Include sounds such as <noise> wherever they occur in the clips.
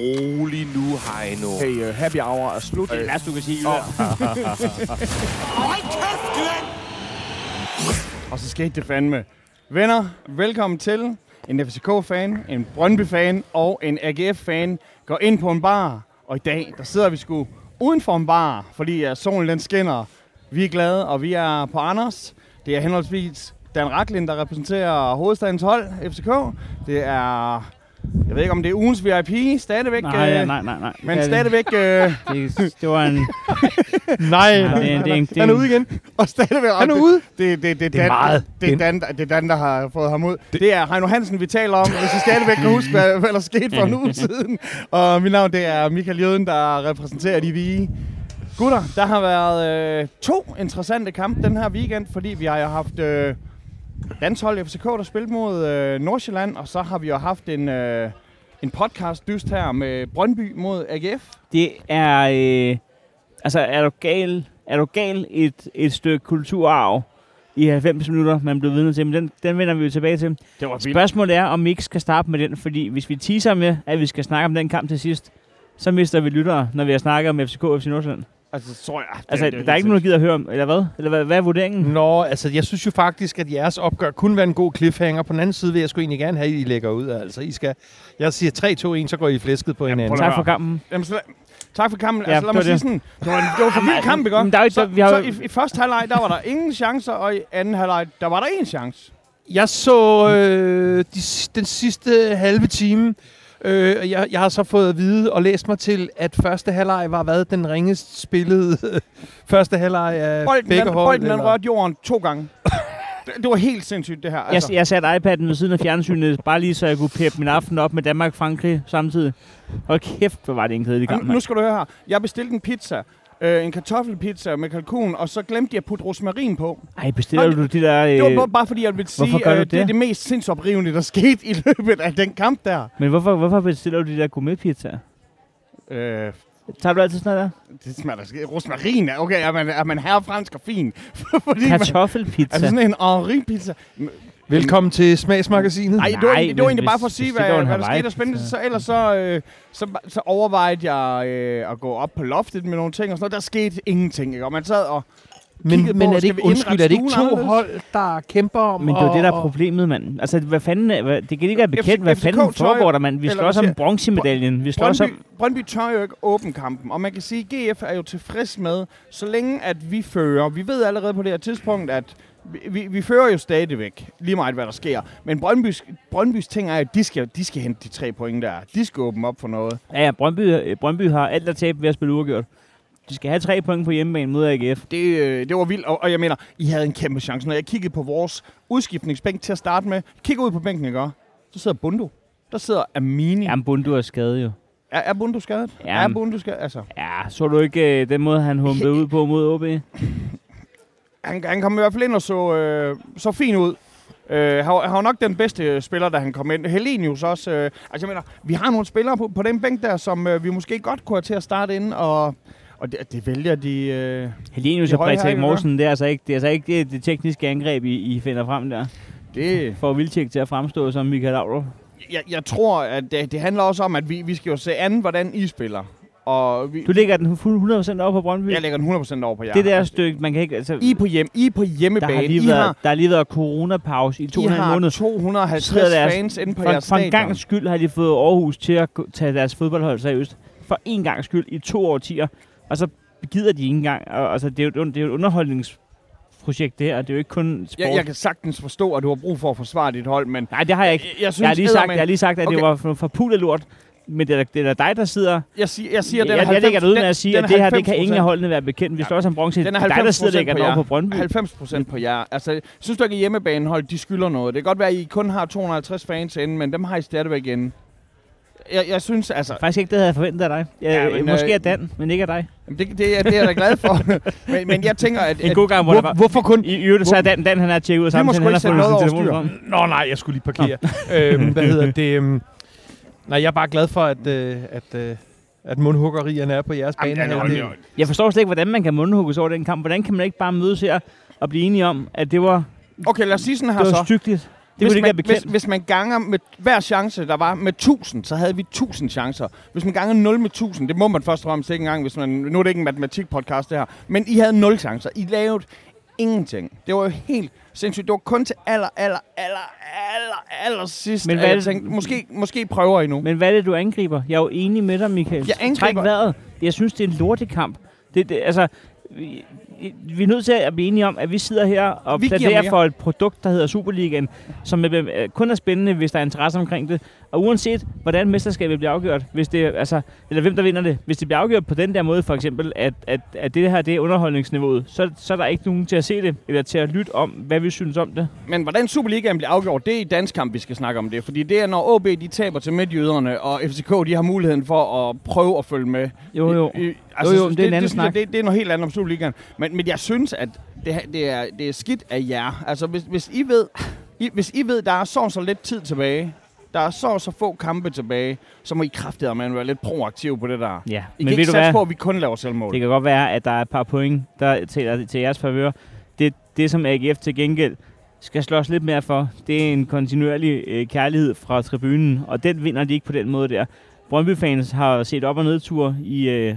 rolig nu, Heino. Hey, uh, happy hour er slut. Det er værst, du kan sige. <laughs> Og så skete det fandme. Venner, velkommen til. En FCK-fan, en Brøndby-fan og en AGF-fan går ind på en bar. Og i dag, der sidder vi sgu uden for en bar, fordi uh, solen den skinner. Vi er glade, og vi er på Anders. Det er henholdsvis Dan Raklin, der repræsenterer hovedstadens hold, FCK. Det er, jeg ved ikke om det er ugens VIP, stadigvæk. Nej, øh, ja, nej, nej, nej. Men Ja, stadigvæk... Øh, <laughs> Det, <laughs> det var en... Nej, er det er en- det er han er ude igen. og stadigvæk... Han er det- ude. Det, det, det, det, Det er Dan, meget. Det er, Det- Dan, det er Dan, der har fået ham ud. Det, det er Heino Hansen, vi taler om, hvis I stadigvæk kan huske, hvad, hvad der skete for en uge <laughs> siden. Og mit navn det er Michael Jøden, der repræsenterer de vige. Gutter, der har været øh, to interessante kampe den her weekend, fordi vi har haft øh, danshold FCK, der spillede mod øh, Nordsjælland, og så har vi jo haft en, øh, en podcast dyst her med Brøndby mod AGF. Det er... Øh, altså, er du gal, er du gal et, et stykke kulturarv i 90 minutter, man blev vidne til, men den, den vender vi jo tilbage til. Det var Spørgsmålet er, om vi ikke skal starte med den, fordi hvis vi teaser med, at vi skal snakke om den kamp til sidst, så mister vi lyttere, når vi har snakket om FCK og FC Nordsjælland. Altså, tror jeg... Altså, det, der er ikke nogen, der gider at høre om, eller hvad? Eller hvad, hvad er vurderingen? Nå, altså jeg synes jo faktisk, at jeres opgør kunne være en god cliffhanger. På den anden side vil jeg sgu egentlig gerne have, at I lægger ud. Altså, I skal, jeg siger 3-2-1, så går I flæsket på hinanden. Tak for kampen. Jamen, så, tak for kampen. Ja, altså, lad det mig sige det. sådan, det var, en- det var for <laughs> vild kamp, ikke? Men der er så, vi har så i, i, første halvleg, der var der ingen chancer, og i anden halvleg, der var der en chance. Jeg så øh, de, den sidste halve time. Øh, jeg, jeg har så fået at vide og læst mig til, at første halvleg var hvad den ringest spillede <laughs> første halvleg af Bolden, begge hold. bolden den eller? rørte jorden to gange. det, var helt sindssygt, det her. Jeg, Altså. jeg satte iPad'en ved siden af fjernsynet, bare lige så jeg kunne peppe min aften op med Danmark-Frankrig samtidig. Hold kæft, hvor var det en kedelig kamp, nu, skal du høre her. Jeg bestilte en pizza. Øh, en kartoffelpizza med kalkun, og så glemte jeg at putte rosmarin på. Ej, bestiller Nå, du de der... Det var Øh, bare- bare fordi, jeg ville sige, øh, det er det? det mest sindsoprivende, der skete i løbet af den kamp der. men hvorfor, hvorfor bestiller du de der gourmetpizzaer? Øh, Tager du altid sådan noget det smager da Rosmarin er okay, er man, er man herre fransk og fin. <laughs> fordi der? man, Kartoffelpizza. altså sådan en Henri-pizza. Velkommen til Smagsmagasinet. Nej, det var, Nej, det var hvis- egentlig bare for at sige, hvad, hvad der skete af spændende. Så ellers så, øh, så, så overvejede jeg øh, at gå op på loftet med nogle ting og sådan noget. Der skete ingenting, ikke? Og man sad og Men, men på, er det skal ikke, undskyld, er det ikke to anderledes? hold, der kæmper om Men det er jo det, der er problemet, mand. Altså, hvad fanden... er- Hvad, det kan ikke være bekendt, hvad FCK fanden foregår der, mand. Vi slås hvad om bronzemedaljen. Vi slås Brøndby, om... Brøndby tør jo ikke åbne kampen, og man kan sige, at GF er jo tilfreds med, så længe at vi fører. Vi ved allerede på det her tidspunkt, at vi, vi, vi fører jo stadigvæk, lige meget hvad der sker. Men Brøndbys, Brøndbys ting er, at de skal, de skal hente de tre point der. De skal åbne op for noget. Ja, ja, Brøndby, Brøndby har alt at tabe ved at spille uafgjort. De skal have tre point på hjemmebane mod AGF. Det, øh, det var vildt, og, og jeg mener, I havde en kæmpe chance. Når jeg kiggede på vores udskiftningsbænk til at starte med, kigger ud på bænken, ikke? Så sidder Bundu. Der sidder Amini. Jamen, Bundu er skadet jo. Er, er Bundu skadet? Ja. Er Bundu skadet? Altså, Ja, så du ikke øh, den måde, han humpede ud på mod OB? <laughs> han, han kom i hvert fald ind og så, øh, så fin ud. Øh, han, var nok den bedste spiller, da han kom ind. Helenius også. Øh, altså, jeg mener, vi har nogle spillere på, på den bænk der, som øh, vi måske godt kunne have til at starte ind, og, og det, det vælger de... Øh, Helenius Det og ikke Morsen, det er altså ikke det, er altså ikke det, det tekniske angreb, I, I finder frem der. det, For Vildtjek til at fremstå som Michael Laudrup. jeg, jeg tror, at det, det handler også om, at vi, vi skal jo se an, hvordan I spiller. Og vi, Du lægger den fuld 100% over på Brøndby. jeg lægger den 100% over på jer. Det der stykke, man kan ikke... Altså, I på, hjem, I på der, hjemmebane. har lige I, været, har, der har lige været coronapause i to I en halv har måned. 250 Sidder deres- fans inde på For, jeres for en stadion. gang skyld har de fået Aarhus til at tage deres fodboldhold seriøst. For en gang skyld i to årtier. Og så gider de ikke engang. Og, altså, det, er jo, det er jo et underholdningsprojekt, det her. Det er jo ikke kun sport. Jeg, jeg kan sagtens forstå, at du har brug for at forsvare dit hold, men Nej, det har jeg ikke. jeg, jeg synes, Jeg har lige sagt, jeg har lige sagt at Okay. det var for, for pulet lort. Men det er, det er dig, der sidder... jeg, siger, jeg siger, jeg, den er jeg, 90, lægger det ud med at sige, at det her, det kan 90%. ingen af holdene være bekendt. Vi Ja. står også om bronze. Den Det er er dig, der 90 sidder lægger over på Brøndby. 90 procent på jer. Altså, synes du ikke, at hjemmebanehold, de skylder noget? Det kan godt være, at I kun har 250 fans inde, men dem har I stadigvæk inde. Jeg, jeg synes, altså... Faktisk ikke, det havde jeg forventet af dig. Jeg, Ja, men, måske øh, af Dan, men ikke af dig. Jamen, Det, det, er, det er jeg da glad for. <laughs> men, men jeg tænker, at... En god gang, hvor Hvor, var... hvorfor kun... I øvrigt, så er Dan, Dan han er tjekket ud Vi sammen, så han har noget sin telefon frem. Nå nej, jeg skulle lige parkere. <laughs> øhm, hvad hedder det? Øhm, nej, jeg er bare glad for, at, øh, at, øh, at mundhuggerierne er på jeres bane. Jamen, her. det, Jeg forstår slet ikke, hvordan man kan mundhugges over den kamp. Hvordan kan man ikke bare mødes her og blive enige om, at det var, Okay, lad os sige sådan her det var så. Hvis, ikke man, hvis, hvis man ganger med hver chance, der var med 1000, så havde vi 1000 chancer. Hvis man ganger 0 med 1000, det må man først og fremmest ikke engang, hvis man, nu er det ikke en matematikpodcast det her, men I havde 0 chancer. I lavede ingenting. Det var jo helt sindssygt. Det var kun til aller, aller, aller, aller, aller sidst, Men hvad jeg det- tænkte, måske, måske prøver I nu. Men hvad er det, du angriber? Jeg er jo enig med dig, Michael. Jeg angriber- Træk vejret. Jeg synes, det er en lortekamp. Det, det, altså, vi, er nødt til at blive enige om, at vi sidder her og Vi plæderer for et produkt, der hedder Superligaen, som er, kun er spændende, hvis der er interesse omkring det. Og uanset, hvordan mesterskabet bliver afgjort, hvis det, altså, eller hvem der vinder det, hvis det bliver afgjort på den der måde, for eksempel, at, at, at det her det er underholdningsniveauet, så, så er der ikke nogen til at se det, eller til at lytte om, hvad vi synes om det. Men hvordan Superligaen bliver afgjort, det er i dansk kamp, vi skal snakke om det. Fordi det er, når OB de taber til Midtjyderne, og FCK de har muligheden for at prøve at følge med. Jo, jo. I, i, Jo, jo, men det er en anden det, snak. Det, det, er noget helt andet om Superligaen. Men, men jeg synes, at det, det, er, det er skidt af jer. Altså, hvis, hvis, I ved, I, hvis I ved, der er så så lidt tid tilbage, der er så og så få kampe tilbage, så må I kraftedeme man være lidt proaktiv på det der. Ja, I men kan ikke ved du satse på, at vi kun laver selvmål. Det kan godt være, at der er et par point, der til, til jeres favør. Det, det, som AGF til gengæld skal slås lidt mere for, det er en kontinuerlig øh, kærlighed fra tribunen, og den vinder de ikke på den måde der. Brøndby-fans har set op- og nedtur i, øh,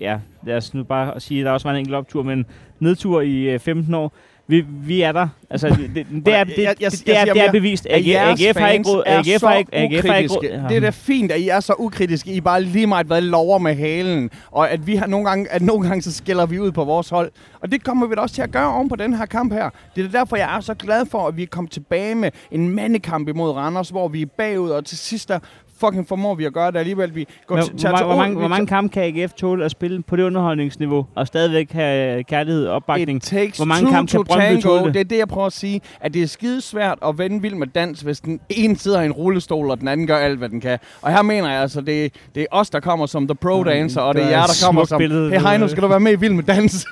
ja, lad os nu bare sige, at der også var en enkelt optur, men nedtur i øh, 15 år. Vi, vi er der. Altså, det, det, er, det, Jeg- jeg- det, er, det er bevist. AGF, har ikke råd. er AGF så har ikke, AGF har ikke råd. Det er da fint, at I er så ukritiske. I bare lige meget været lover med halen. Og at vi har nogle gange, at nogle gange så skiller vi ud på vores hold. Og det kommer vi da også til at gøre oven på den her kamp her. Det er derfor, jeg er så glad for, at vi er kommet tilbage med en mandekamp imod Randers, hvor vi er bagud, og til sidst der fucking formår vi at gøre det alligevel. Vi går Men til, hvor, hvor, mange, hvor mange kampe kan AGF tåle at spille på det underholdningsniveau, og stadigvæk have kærlighed og opbakning? It takes Hvor mange kampe to kan Brøndby tango. tåle det? Det er det, jeg prøver at sige. At det er skide svært at vende vild med dans, hvis den ene sidder i en rullestol, og den anden gør alt, hvad den kan. Og her mener jeg altså, det, det er os, der kommer som the pro dancer, og det er er jer, der kommer som, billede, hey du- Heino, skal du være med i Vild med Dans?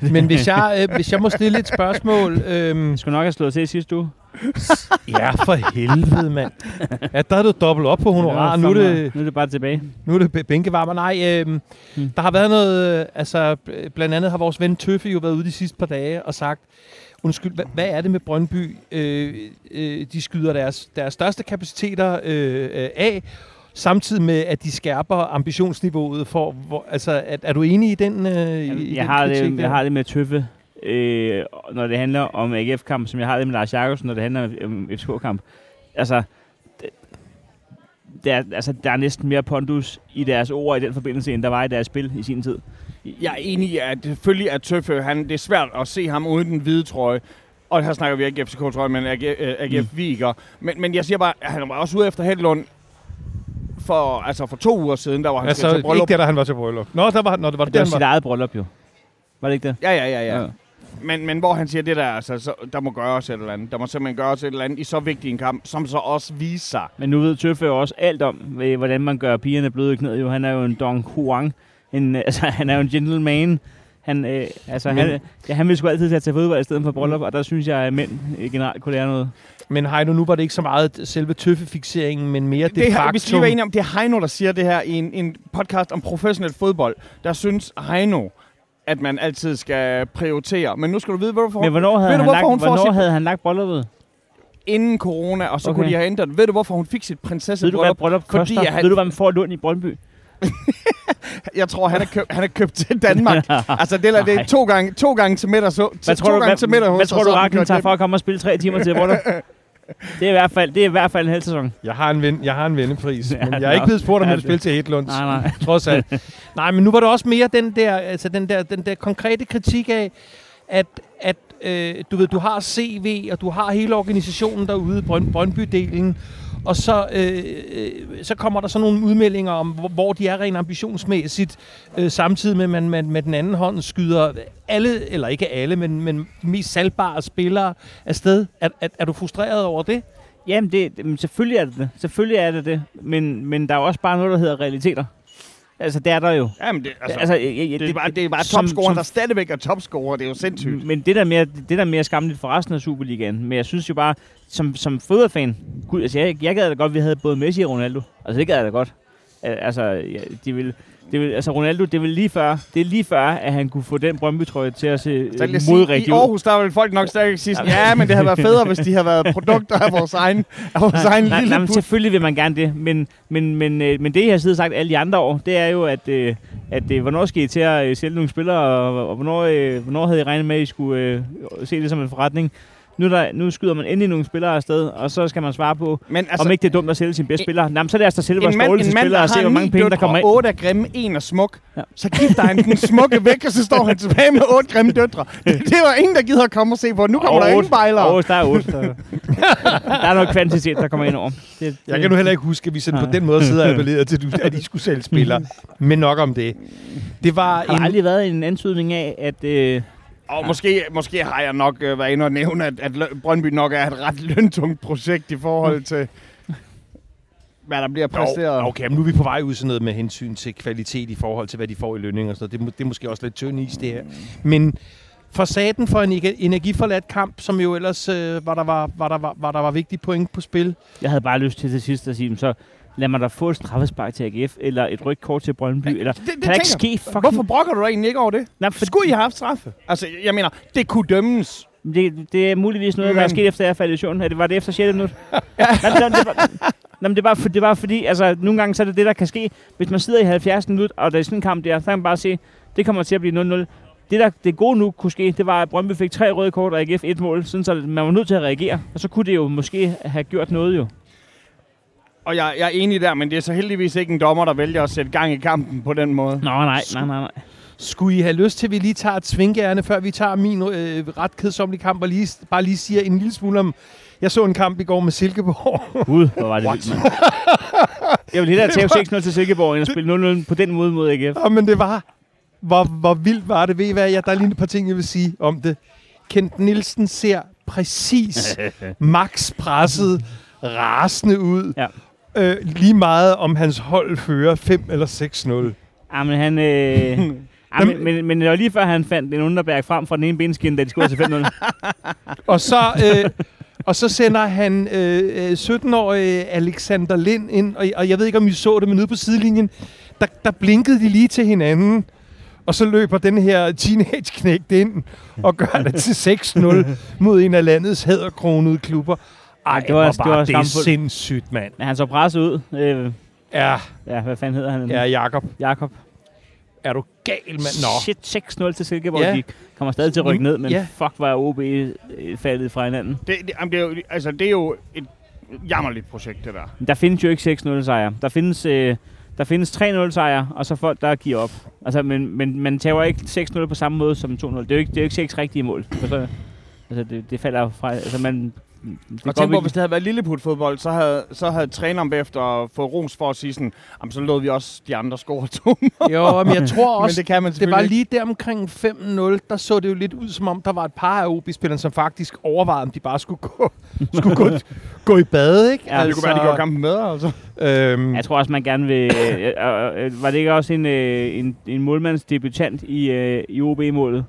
<laughs> Men hvis jeg, øh, hvis jeg må stille et spørgsmål... <laughs> Øh, Jeg skulle nok have slået til sidste uge. <laughs> ja, for helvede, mand. Ja, der er du dobbelt op på honorar. Nu er det, nu er det bare tilbage. nu er det bæ- bænkevarmer. Nej, øh, Hmm. der har været noget... Øh, altså, bl- blandt andet har vores ven Tøffe jo været ude de sidste par dage og sagt, undskyld, hvad, hvad er det med Brøndby? Øh, øh, de skyder deres, deres største kapaciteter øh, øh, af, samtidig med, at de skærper ambitionsniveauet for... Hvor, altså, er, er du enig i den, øh, i, i Jamen, den jeg, har kritik det, der? jeg har det med Tøffe, øh, når det handler om AGF-kamp, som jeg har det med Lars Jakobsen, når det handler om FCK-kamp. Altså, det, der, er- altså, der er næsten mere pondus i deres ord i den forbindelse, end der var i deres spil i sin tid. jeg er enig i, at selvfølgelig er Tøffe, han, det er svært at se ham uden den hvide trøje. Og her snakker vi ikke FCK-trøje, men AGF, øh, AGF Mm. Viger. Men, men jeg siger bare, at han var også ude efter Hedlund for, altså for to uger siden, der var han Altså, til bryllup. ikke der, da han var til bryllup. Nå, der var, nå, det var det, Det var der, sit eget bryllup jo. Var det ikke det? Ja, ja, ja, ja. Men, men hvor han siger det der, altså, så, der må gøres et eller andet. Der må simpelthen gøres et eller andet i så vigtig en kamp, som så også viser sig. Men nu ved Tøffe jo også alt om, øh, hvordan man gør pigerne bløde i knæet. Jo. Han er jo en Don Juan. En, øh, <laughs> altså, han er jo en gentleman. Han, øh, altså, Men- han, ja, han vil sgu altid til at tage fodbold i stedet for bryllup, og der synes jeg, at mænd øh, generelt kunne lære noget. Men Heino, nu var det ikke så meget selve tøffefixeringen, men mere det, Det, det her, vi skal lige faktum. være enige om, det er Heino, der siger det her i en, en podcast om professionel fodbold. Der synes Heino, at man altid skal prioritere. Men nu skal du vide, hvorfor Men hvornår havde, ved du, han, hvorfor lagt, hun hvornår sit- havde han lagt brylluppet? inden corona, og så Okay. kunne de have ændret det. Ved du, hvorfor hun fik sit Ved du, hvad prinsessebryllup? bryllup fordi koster? han- Ved du, hvad man får lån i Brøndby? <laughs> Jeg tror, han er, købt, han er købt til Danmark. <laughs> altså, det er, det er to gange, to gange til middag. Så, Hvad to tror du, gange til middag hvad, hos hvad tror du, kørt tager for at komme og spille tre timer til bryllup? <laughs> Det er i hvert fald, det er i hvert fald en hel sæson. Jeg har en, ven, jeg har en vennepris, Ja, men jeg er ikke blevet spurgt, om Ja, jeg vil spille til Hedlunds. Nej, nej. Trods alt. <laughs> Nej, men nu var det også mere den der, altså den der, den der konkrete kritik af, at, at øh, du ved, du har CV, og du har hele organisationen derude, Brøn, Brøndby-delen, og så, øh, øh, så kommer der sådan nogle udmeldinger om, hvor, de er rent ambitionsmæssigt, øh, samtidig med, at man, man med den anden hånd skyder alle, eller ikke alle, men, men de mest salgbare spillere afsted. Er, er, er du frustreret over det? Jamen, det, selvfølgelig er det det. Selvfølgelig er det det. Men, men der er jo også bare noget, der hedder realiteter. Altså, det er der jo. Jamen, det, altså, altså, jeg, jeg, det, er bare, det er bare som- topscoren, som- der stadigvæk er topscorer. Det er jo sindssygt. Men det der, mere, det der er mere skamligt for resten af Superligaen. Men jeg synes jo bare, som, som fodboldfan, gud, altså jeg, jeg gad da godt, at vi havde både Messi og Ronaldo. Altså det gad jeg da godt. Al- Altså, ja, de vil, det vil, altså Ronaldo, det vil lige før, det er lige før, at han kunne få den Brøndby-trøje til at se øh, I modrigtigt ud. Aarhus, der vil folk nok stadig sige ja, men det havde været federe, hvis de havde været produkter af vores egen, af vores egen nej, lille nej, put. selvfølgelig vil man gerne det, men, men, men, øh, men det, jeg har siddet og sagt alle de andre år, det er jo, at, øh, at øh, hvornår skal I til at øh, sælge nogle spillere, og, og hvornår, øh, hvornår havde I regnet med, at I skulle øh, se det som en forretning? Nu, er der, nu skyder man endelig nogle spillere afsted, og så skal man svare på, Men altså, om ikke det er dumt at sælge sine bedste spillere. Jamen, så lad os da sælge vores dårligste en mand, spillere der og se, har hvor mange penge, der kommer ind. otte er grimme, en er smuk, Ja. så gifter han den smukke <laughs> væk, og så står han tilbage med otte grimme døtre. Det, det var ingen, der gider at komme og se på. Nu kommer der Otte. ingen bejlere. Åh, der er otte. Der, <laughs> der er noget kvantitet, der kommer ind over. Det, Jeg kan nu heller ikke huske, at vi sådan på den måde sidder og appellerede til, at de skulle sælge spillere. Men nok om det. Det var Har der en... aldrig været en antydning af, at... Øh, Og måske, måske har jeg nok øh, været inde og nævne, at, at Brøndby nok er et ret <laughs> løntungt projekt i forhold til, hvad der bliver præsteret. Jo, okay, men nu er vi på vej ud sådan noget med hensyn til kvalitet i forhold til, hvad de får i lønning og sådan noget. Det, er det er måske også lidt tynd is, det her. Men for saten for en energiforladt kamp, som jo ellers øh, var, der var, var, der var, var, der var vigtige point på spil. jeg havde bare lyst til til sidst at sige, så lad mig da få et straffespark til AGF, eller et rødt kort til Brøndby, eller... det, det Kan der ikke ske fucking... Hvorfor brokker du dig egentlig ikke over det? Nej, for, Skulle I have haft straffe? Altså, jeg mener, det kunne dømmes. det, det er muligvis noget, der er sket efter jeg faldt i søvn. Det, var det efter 6. minut? <laughs> ja. Nej, det, det, var, nej, det, er bare, for, det er bare fordi, altså, nogle gange så er det det, der kan ske. Hvis man sidder i 70. minut, og der er sådan en kamp der, så kan man bare se, det kommer til at blive 0-0. Det, der det gode nu kunne ske, det var, at Brøndby fik tre røde kort og AGF et mål, sådan så man var nødt til at reagere. Og så kunne det jo måske have gjort noget jo. Og jeg, jeg er enig der, men det er så heldigvis ikke en dommer, der vælger at sætte gang i kampen på den måde. Nå, nej, nej, nej, nej. Skulle I have lyst til, at vi lige tager et svingærne, før vi tager min øh, ret kedsommelige kamp, og lige, bare lige siger en lille smule om... Jeg så en kamp i går med Silkeborg. Gud, hvor var det vildt, mand. Jeg vil hellere tage 6-0 til Silkeborg, end at spille 0-0 på den måde mod AGF. Ja, men det var... Hvor, hvor vildt var det? Ved I hvad? Ja, der er lige et par ting, jeg vil sige om det. Kent Nielsen ser præcis <laughs> max presset, rasende ud. Ja. Øh, lige meget om hans hold fører 5 eller 6-0. Ja, men han... Øh, <laughs> ja, men, men, men det var lige før, han fandt en underbærg frem fra den ene benskin, da de scorede til 5-0. <laughs> Og så, øh, og så sender han øh, øh, 17-årige Alexander Lind ind, og, og jeg ved ikke, om I så det, men ude på sidelinjen, der, der blinkede de lige til hinanden. Og så løber den her teenage-knægt ind og gør det til 6-0 <laughs> mod en af landets hæderkronede klubber. Ej, det var- det var bare det er skamfuldt. sindssygt, mand. Men han så presset ud. Øh, Ja, ja, hvad fanden hedder han? ja, Jakob. Jakob. Er du gal, mand? Nå. Shit, 6-0 til Silkeborg. Ja. De kommer stadig til at rykke ned, men Ja. fuck, var OB øh, faldet fra hinanden. Det, det, jamen, det, er jo, altså, det er jo et jammerligt projekt, det der. Der findes jo ikke 6-0 sejre. Der findes, øh, der findes 3-0 sejre, og så folk, der giver op. Altså, men, men man tager ikke 6-0 på samme måde som 2-0. Det er jo ikke, det er jo ikke 6 rigtige mål. Jeg? Altså, det, det falder fra... Altså, man... Det Og tænk på, hvis det havde været lilleput-fodbold, så havde, så havde træneren bagefter fået ros for at sige sådan, jamen, så lod vi også de andre score to. Jo, men jeg tror <laughs> Men også, det kan man det var lige der omkring 5-0, der så det jo lidt ud, som om der var et par af OB-spillerne, som faktisk overvejede, om de bare skulle gå, <laughs> skulle gå, gå i bad, ikke? Ja, Ja, det kunne være, de gjorde kampen bedre, altså. Øhm, Jeg tror også, man gerne vil... Øh, øh, øh, var det ikke også en, øh, en, en målmandsdebutant i, øh, i OB-målet?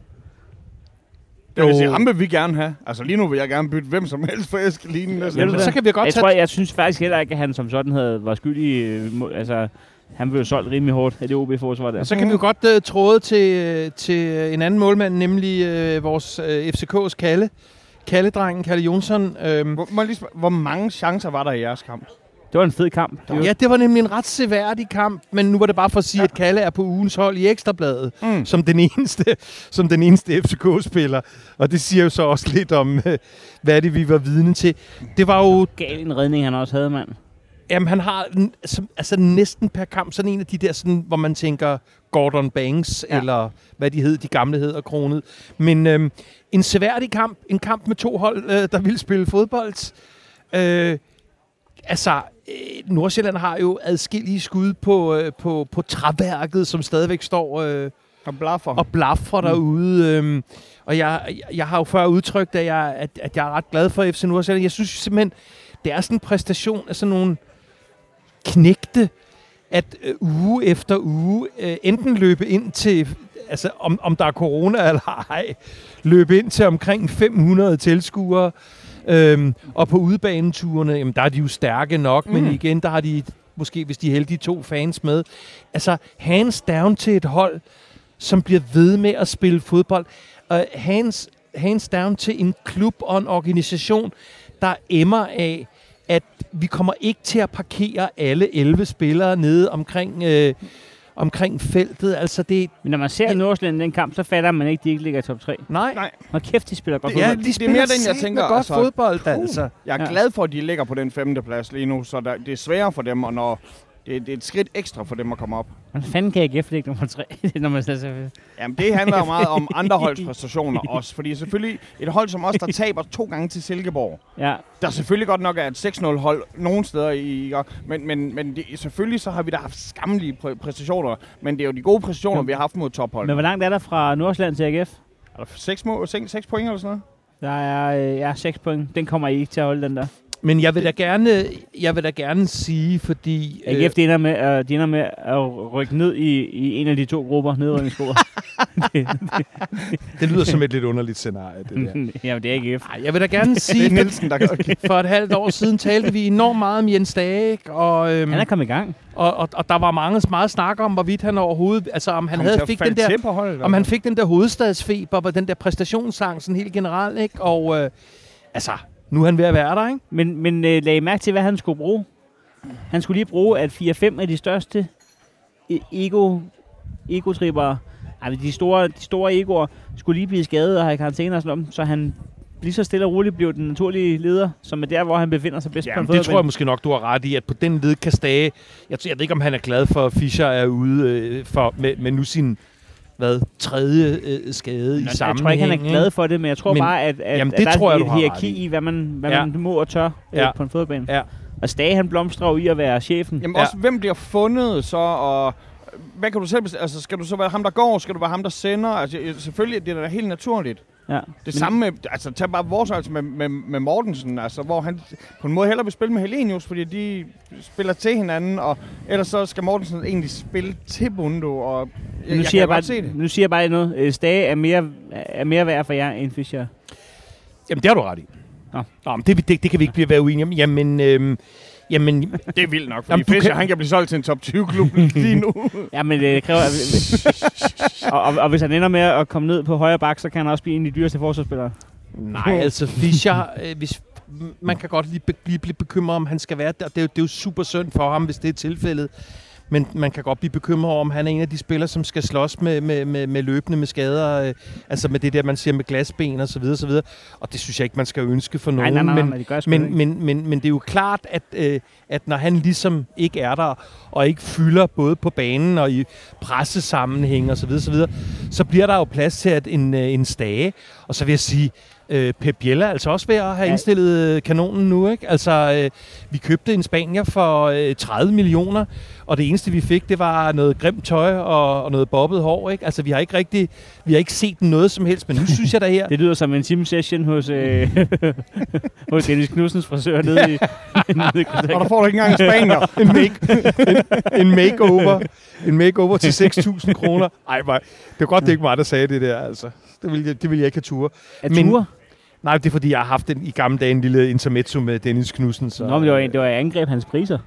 Det vil sige, ham vil vi gerne have. Altså lige nu vil jeg gerne bytte hvem som helst for Eskelinen. næsten. Det? så kan vi godt Jeg tage... tror, jeg synes faktisk heller ikke, at han som sådan havde, var skyldig. øh, Altså, han blev jo solgt rimelig hårdt af det OB-forsvar der. så kan vi jo godt uh, tråde til, uh, til en anden målmand, nemlig uh, vores uh, FCK's Kalle. Kalle-drengen, Kalle Jonsson. Øhm, Hvor, må lige spørge, hvor mange chancer var der i jeres kamp? Det var en fed kamp. Ja, det var nemlig en ret seværdig kamp, men nu var det bare for at sige, at Kalle er på ugens hold i Ekstrabladet, Mm. som den eneste, <laughs> som den eneste FCK-spiller. Og det siger jo så også lidt om, uh, hvad det, vi var vidne til. Det var jo gal en redning, han også havde, mand. Jamen, han har altså næsten per kamp sådan en af de der, sådan, hvor man tænker Gordon Banks, ja. Ja. eller hvad de hed, de gamle hed og kronet. Men øhm, en seværdig kamp, en kamp med to hold, øh, der vil spille fodbold. Øh, altså, øh, Nordsjælland har jo adskillige skud på, øh, på, på træværket, som stadigvæk står øh, Og blaffer. og blaffer derude. Øhm, og jeg, jeg, jeg har jo før udtrykt, at jeg, at, at jeg er ret glad for FC Nordsjælland. Jeg synes simpelthen, det er sådan en præstation af sådan nogle knægte, at øh, uge efter uge øh, enten løbe ind til, altså om, om der er corona eller ej, løbe ind til omkring 500 tilskuere, øhm, og på udebaneturene, jamen der er de jo stærke nok, mm. men igen, der har de måske hvis de er heldige to fans med. Altså, hands down til et hold, som bliver ved med at spille fodbold. Uh, hands, hands down til en klub og en organisation, der emmer af, at vi kommer ikke til at parkere alle 11 spillere nede omkring, øh, omkring feltet. Altså det, Men når man ser Nordsjælland den kamp, så fatter man ikke, at de ikke ligger i top 3. nej, Nej. Hold kæft, de spiller godt Det- fodbold. ja, det er mere den, jeg tænker, godt altså, fodbold, puh. altså. Jeg er Ja. glad for, at de ligger på den femte plads lige nu, så der, det er sværere for dem, og når det, er et skridt ekstra for dem at komme op. Hvordan fanden kan AGF ligge nummer 3? når man altså, Jamen, det handler jo meget om andre <laughs> holds præstationer også, fordi selvfølgelig et hold som os, der <laughs> taber to gange til Silkeborg, ja, der selvfølgelig godt nok er et 6-0-hold nogle steder i, men, men, men det, selvfølgelig så har vi da haft skammelige præ- præstationer, men det er jo de gode præstationer, Jamen. vi har haft mod tophold. men hvor langt er der fra Nordsjælland til AGF? Er der 6, mål, 6, 6 point eller sådan noget? Der er øh, ja, 6 point. Den kommer I ikke til at holde, den der. Men jeg vil da gerne, jeg vil da gerne sige, fordi... AGF, de ender med, uh, de ender med at rykke ned i, i en af de to grupper, nedrykningsgrupper. <laughs> det lyder som et lidt underligt scenarie, det der. <laughs> Jamen, det er AGF. Ej, jeg vil da gerne <laughs> Det er sige, Nielsen, der gør for et halvt år siden talte vi enormt meget om Jens Dage, og, øhm, Han er kommet i gang. og, og, og der var mange meget snak om, hvorvidt han overhovedet, altså om han Kom havde fik den der, holdet, om han fik den der hovedstadsfeber, og den der præstationsang sådan helt generelt, ikke? Og øh, altså, nu er han ved at være der, ikke? Men, men øh, lag I mærke til, hvad han skulle bruge. Han skulle lige bruge, at 4-5 af de største e- ego, ego-trippere, altså de store, de store egoer, skulle lige blive skadet og have karantæne og sådan noget, så han lige så stille og roligt blev den naturlige leder, som er der, hvor han befinder sig bedst på en Jamen, det tror jeg måske nok, du har ret i, at på den led kan Stage... Jeg, jeg ved ikke, om han er glad for, at Fischer er ude øh, for, med, med nu sin hvad, tredje øh, skade i Nå, Jeg sammenhæng. tror ikke, han er glad for det, men jeg tror Men- bare, at, at, Jamen, at det der tror er jeg, et hierarki i. hvad man, hvad Ja. man må og tør Ja. ja. på en fodboldbane. Ja. Og Stage, han blomstrer jo i at være chefen. Jamen Ja. også, hvem bliver fundet så, og hvad kan du selv bestemme? Altså, skal du så være ham, der går? Skal du være ham, der sender? Altså, selvfølgelig, det er da helt naturligt. Ja. Det Men- samme med, altså tag bare vores altså med, med, med Mortensen, altså hvor han på en måde hellere vil spille med Helenius, fordi de spiller til hinanden, og ellers så skal Mortensen egentlig spille til Bundo, og jeg, nu, jeg siger kan jeg godt se bare, det. nu siger jeg bare noget. Øh, Stage er mere, er mere værd for jer end Fischer. Jamen, det har du ret i. Nå. Nå, men det, det, det kan vi ikke blive være uenige om. Jamen, øhm, jamen Det er vildt nok, fordi Jamen, Fischer, kan- han kan blive solgt til en top 20-klub lige nu. <laughs> Ja, men det kræver... <laughs> og, og, og, hvis han ender med at komme ned på højre bak, så kan han også blive en af de dyreste forsvarsspillere. Nej, altså Fischer, øh, hvis, man kan godt lige blive bekymret om, han skal være der. Det er, jo, det er jo super synd for ham, hvis det er tilfældet. Men man kan godt blive bekymret over, om han er en af de spillere, som skal slås med, med, med, med løbende med skader. Øh, altså med det der, man siger med glasben og så videre, så videre. Og det synes jeg ikke, man skal ønske for Nej, nogen. nej, nej, men, nej, det men, men, men, men det er jo klart, at, øh, at når han ligesom ikke er der, og ikke fylder både på banen og i pressesammenhæng og så videre, så, videre, så bliver der jo plads til at en, øh, en stage. Og så vil jeg sige, øh, Pep Biella er altså også ved at have Ja. indstillet øh, kanonen nu. Ikke? Altså, øh, vi købte en spanier for øh, 30 millioner, og det eneste vi fik, det var noget grimt tøj og, og noget bobbet hår. Ikke? Altså, vi har ikke rigtig, vi har ikke set noget som helst, men nu synes jeg da her, <laughs> Det lyder som en team session hos, øh, <laughs> hos Dennis Knudsens frisør nede i, <laughs> nede i og der får du ikke engang en spanier. en, make, en, en makeover. En makeover til 6.000 kroner. Ej, det var godt, det ikke var mig, der sagde det der, altså. Det ville, jeg, det ville jeg ikke have ture. At Men- ture? Nej, det er fordi, jeg har haft en, i gamle dage en lille intermezzo med Dennis Knudsen. Så, Nå, men det var, det var angreb hans priser.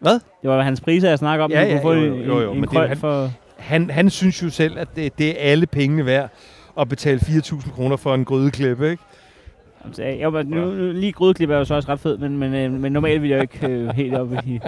Hvad? Det var hans priser, jeg snakker om. Ja, ja, jo, en, jo, jo, en, men en det jo han- for... han, han synes jo selv, at det, det er alle pengene værd at betale 4.000 kroner for en grydeklippe, ikke? Altså, jeg var, nu, nu, lige grydeklip er jo så også ret fed, men, men, øh, men normalt vil jeg jo ikke øh, <laughs> helt op i,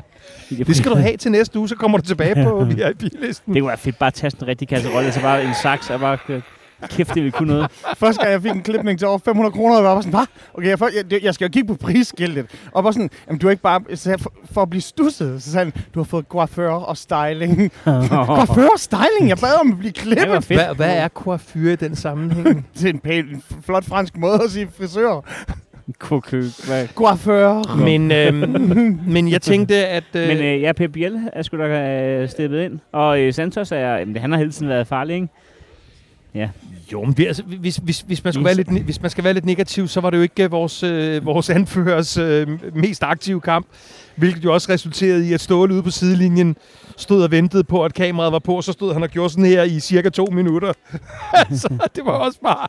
i Det skal du have til næste uge, så kommer du tilbage på <laughs> VIP-listen. Det kunne være fedt bare at tage sådan en rigtig kasserolle, så bare en saks, og bare øh, kæft, det ville kunne noget. Første gang jeg fik en klipning til over 500 kroner, og jeg var sådan, hvad? Okay, jeg, får, jeg, jeg skal jo kigge på prisskiltet. Og bare sådan, jamen du er ikke bare, så for, for at blive stusset, så sagde han, du har fået coiffør og styling. <laughs> coiffør og styling? Jeg bad om at blive Det var klippet. Hvad, hvad er coiffure i den sammenhæng? <laughs> til en pæn, en flot fransk måde at sige frisør. Coiffør. men, øhm, <laughs> men jeg tænkte, at... Øh, Men øh, ja, Pep Biel er sgu da øh, steppet ind. Og øh, Santos er, jamen, han har hele tiden været farlig, ikke? Jo, men det, altså, hvis, hvis, hvis, man skulle være lidt, hvis man skal være lidt negativ, så var det jo ikke øh, vores, øh, vores <laughs> anførers øh, mest aktive kamp. Hvilket jo også resulterede i, at Ståle ude på sidelinjen stod og ventede på, at kameraet var på, og så stod han og gjorde sådan her i cirka to minutter. <laughs> altså, det var også bare...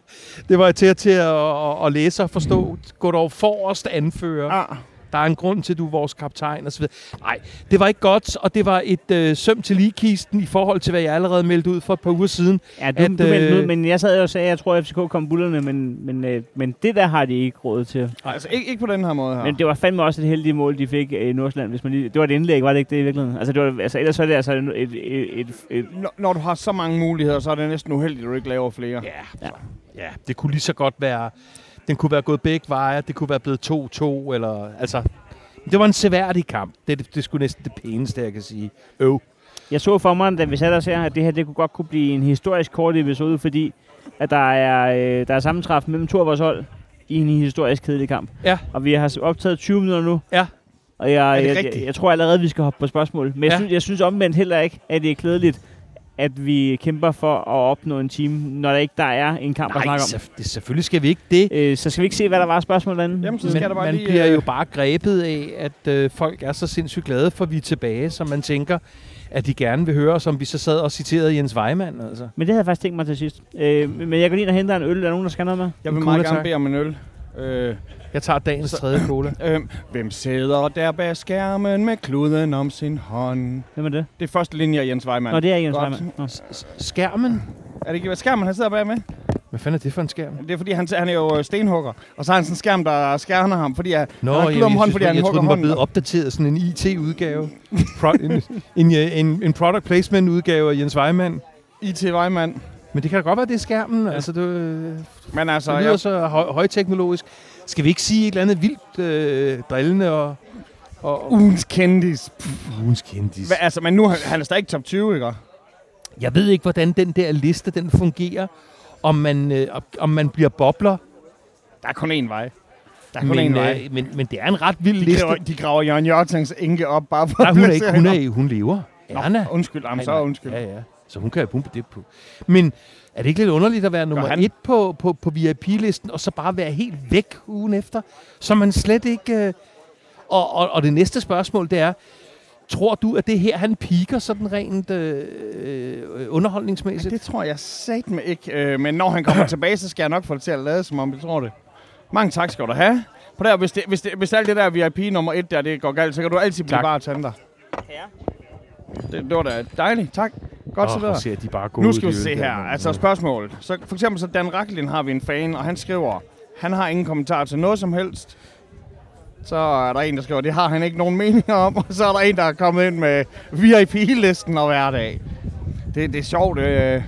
Det var til, til at, at, at læse og forstå. Gå dog forrest anfører. Ah, der er en grund til, at du er vores kaptajn osv. Nej, det var ikke godt, og det var et øh, søm til ligekisten i forhold til, hvad jeg allerede meldte ud for et par uger siden. Ja, du, At, du meldte øh, ud, men jeg sad jo og sagde, at jeg tror, at FCK kom bullerne, men, men, øh, men det der har de ikke råd til. Nej, altså ikke, ikke på den her måde her. Men det var fandme også et heldigt mål, de fik øh, i Nordsjælland. Hvis man lige, det var et indlæg, var det ikke det i virkeligheden? Altså, det var, altså ellers er det altså et, et, et, et, et Når, når du har så mange muligheder, så er det næsten uheldigt, at du ikke laver flere. Ja, ja, det kunne lige så godt være... Den kunne være gået begge veje, det kunne være blevet 2-2, eller... Altså, det var en seværdig kamp. Det, det, det skulle næsten det pæneste, jeg kan sige. Øv. Jeg så for mig, da vi satte os her, at det her det kunne godt kunne blive en historisk kort episode, fordi at der er, øh, der er sammentræf mellem to af vores hold i en historisk kedelig kamp. Ja. Og vi har optaget 20 minutter nu. Ja. Og jeg, jeg, jeg, jeg, tror allerede, vi skal hoppe på spørgsmål. Men jeg, Ja. synes, jeg synes omvendt heller ikke, at det er klædeligt, at vi kæmper for at opnå en time, når der ikke der er en kamp at Nej, snakke om. selvf- det, selvfølgelig skal vi ikke det. Øh, så skal vi ikke se, hvad der var af spørgsmål derinde? Jamen, så skal Men der bare man lige... bliver øh, jo bare grebet af, at øh, folk er så sindssygt glade for, at vi er tilbage, så man tænker, at de gerne vil høre, som vi så sad og citerede Jens Weimann. Altså. Men det havde jeg faktisk tænkt mig til sidst. Øh, men jeg går lige ind og henter en øl. Er der nogen, der skal noget med? Jeg vil meget gerne bede om en øl. Øh, Jeg tager dagens tredje cola. <clears throat> øh, hvem sidder der bag skærmen med kluden om sin hånd? Hvem er det? Det er første linje af Jens Weimann. Nå, det er Jens Godt. Weimann. Nå. Skærmen? Er det ikke hvad skærmen, han sidder bag med? Hvad fanden er det for en skærm? Det er fordi, han, han er jo øh, stenhugger. Og så har han sådan en skærm, der skærner ham, fordi han, Nå, han har jeg, klud om jeg, hånden, fordi jeg, han jeg troede, hugger den var hånden. blevet opdateret, sådan en IT-udgave. <laughs> Pro, en, en, en, en product placement-udgave af Jens Weimann. IT Weimann. Men det kan da godt være, det er skærmen. Ja. Altså, det, øh, Men altså, det lyder jeg, så høj, højteknologisk. Skal vi ikke sige et eller andet vildt øh, drillende og... og, ugens kendis. ugens kendis. Hva, altså, men nu han er stadig top 20, ikke? Jeg ved ikke, hvordan den der liste den fungerer. Om man, øh, om man bliver bobler. Der er kun én vej. Der er kun Men, én vej. øh, men, men det er en ret vild De liste. graver, de graver Jørgen Jørgens enke op bare for Nej, hun er ikke. Hun, er, hun lever. Erna. Nå, undskyld, jamen, så undskyld. Ja, ja. Så hun kan jo pumpe det på. Men er det ikke lidt underligt at være nummer han? et på, på, på VIP-listen, og så bare være helt væk ugen efter? Så man slet ikke... Øh... Og, og, og det næste spørgsmål, det er, tror du, at det her, han piker sådan rent øh, øh, underholdningsmæssigt? Det tror jeg satme ikke. Øh, men når han kommer <coughs> tilbage, så skal jeg nok få det til at lade, som om jeg tror det. Mange tak skal du have. På der, hvis, det, hvis, det, hvis alt det der VIP nummer et der, det går galt, så kan du altid blive Tak. bartender. Det, det var da dejligt. Tak. Godt hvor videre. ser de bare gode Nu skal vi se her. Altså spørgsmålet. Så for eksempel så Dan Racklin har vi en fan, og han skriver, han har ingen kommentar til noget som helst. Så er der en, der skriver, det har han ikke nogen meninger om. Og så er der en, der er kommet ind med VIP-listen og hverdag. Det, det er sjovt. Øh.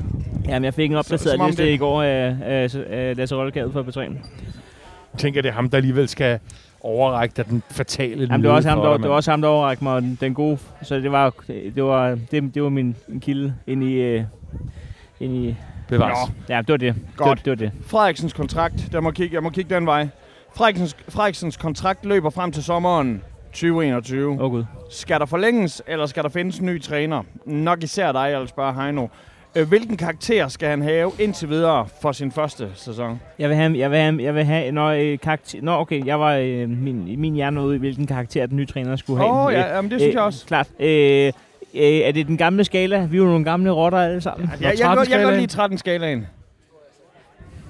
Jamen, jeg fik en opdateret liste det- i går af, af, af Lasse Rollegade på P3. Jeg tænker, det er ham, der alligevel skal overrække dig den fatale Jamen, det var også ham, der, dig, det var også ham, der overrakte mig den, den gode. Så det var, det var, det, det var min kilde ind i... Øh, ind i Bevares. Nå. ja, det var det. Godt. Det, var- det var det. Frederiksens kontrakt, der må kigge, jeg må kigge den vej. Frederiksens, Frederiksens kontrakt løber frem til sommeren 2021. Åh, oh, Gud. Skal der forlænges, eller skal der findes en ny træner? Nok især dig, jeg vil spørge Heino. Øh, Hvilken karakter skal han have indtil videre for sin første sæson? Jeg vil have, jeg vil have, jeg vil have når, øh, karakter... Nå, okay, jeg var øh, min, min hjerne ude i, hvilken karakter den nye træner skulle have. Åh, oh, Øh, ja, jamen, det synes øh, jeg også. Klart. Øh, øh, er det den gamle skala? Vi er jo nogle gamle rotter alle sammen. Jeg, jeg, jeg, jeg, jeg kan godt lide 13 skalaen.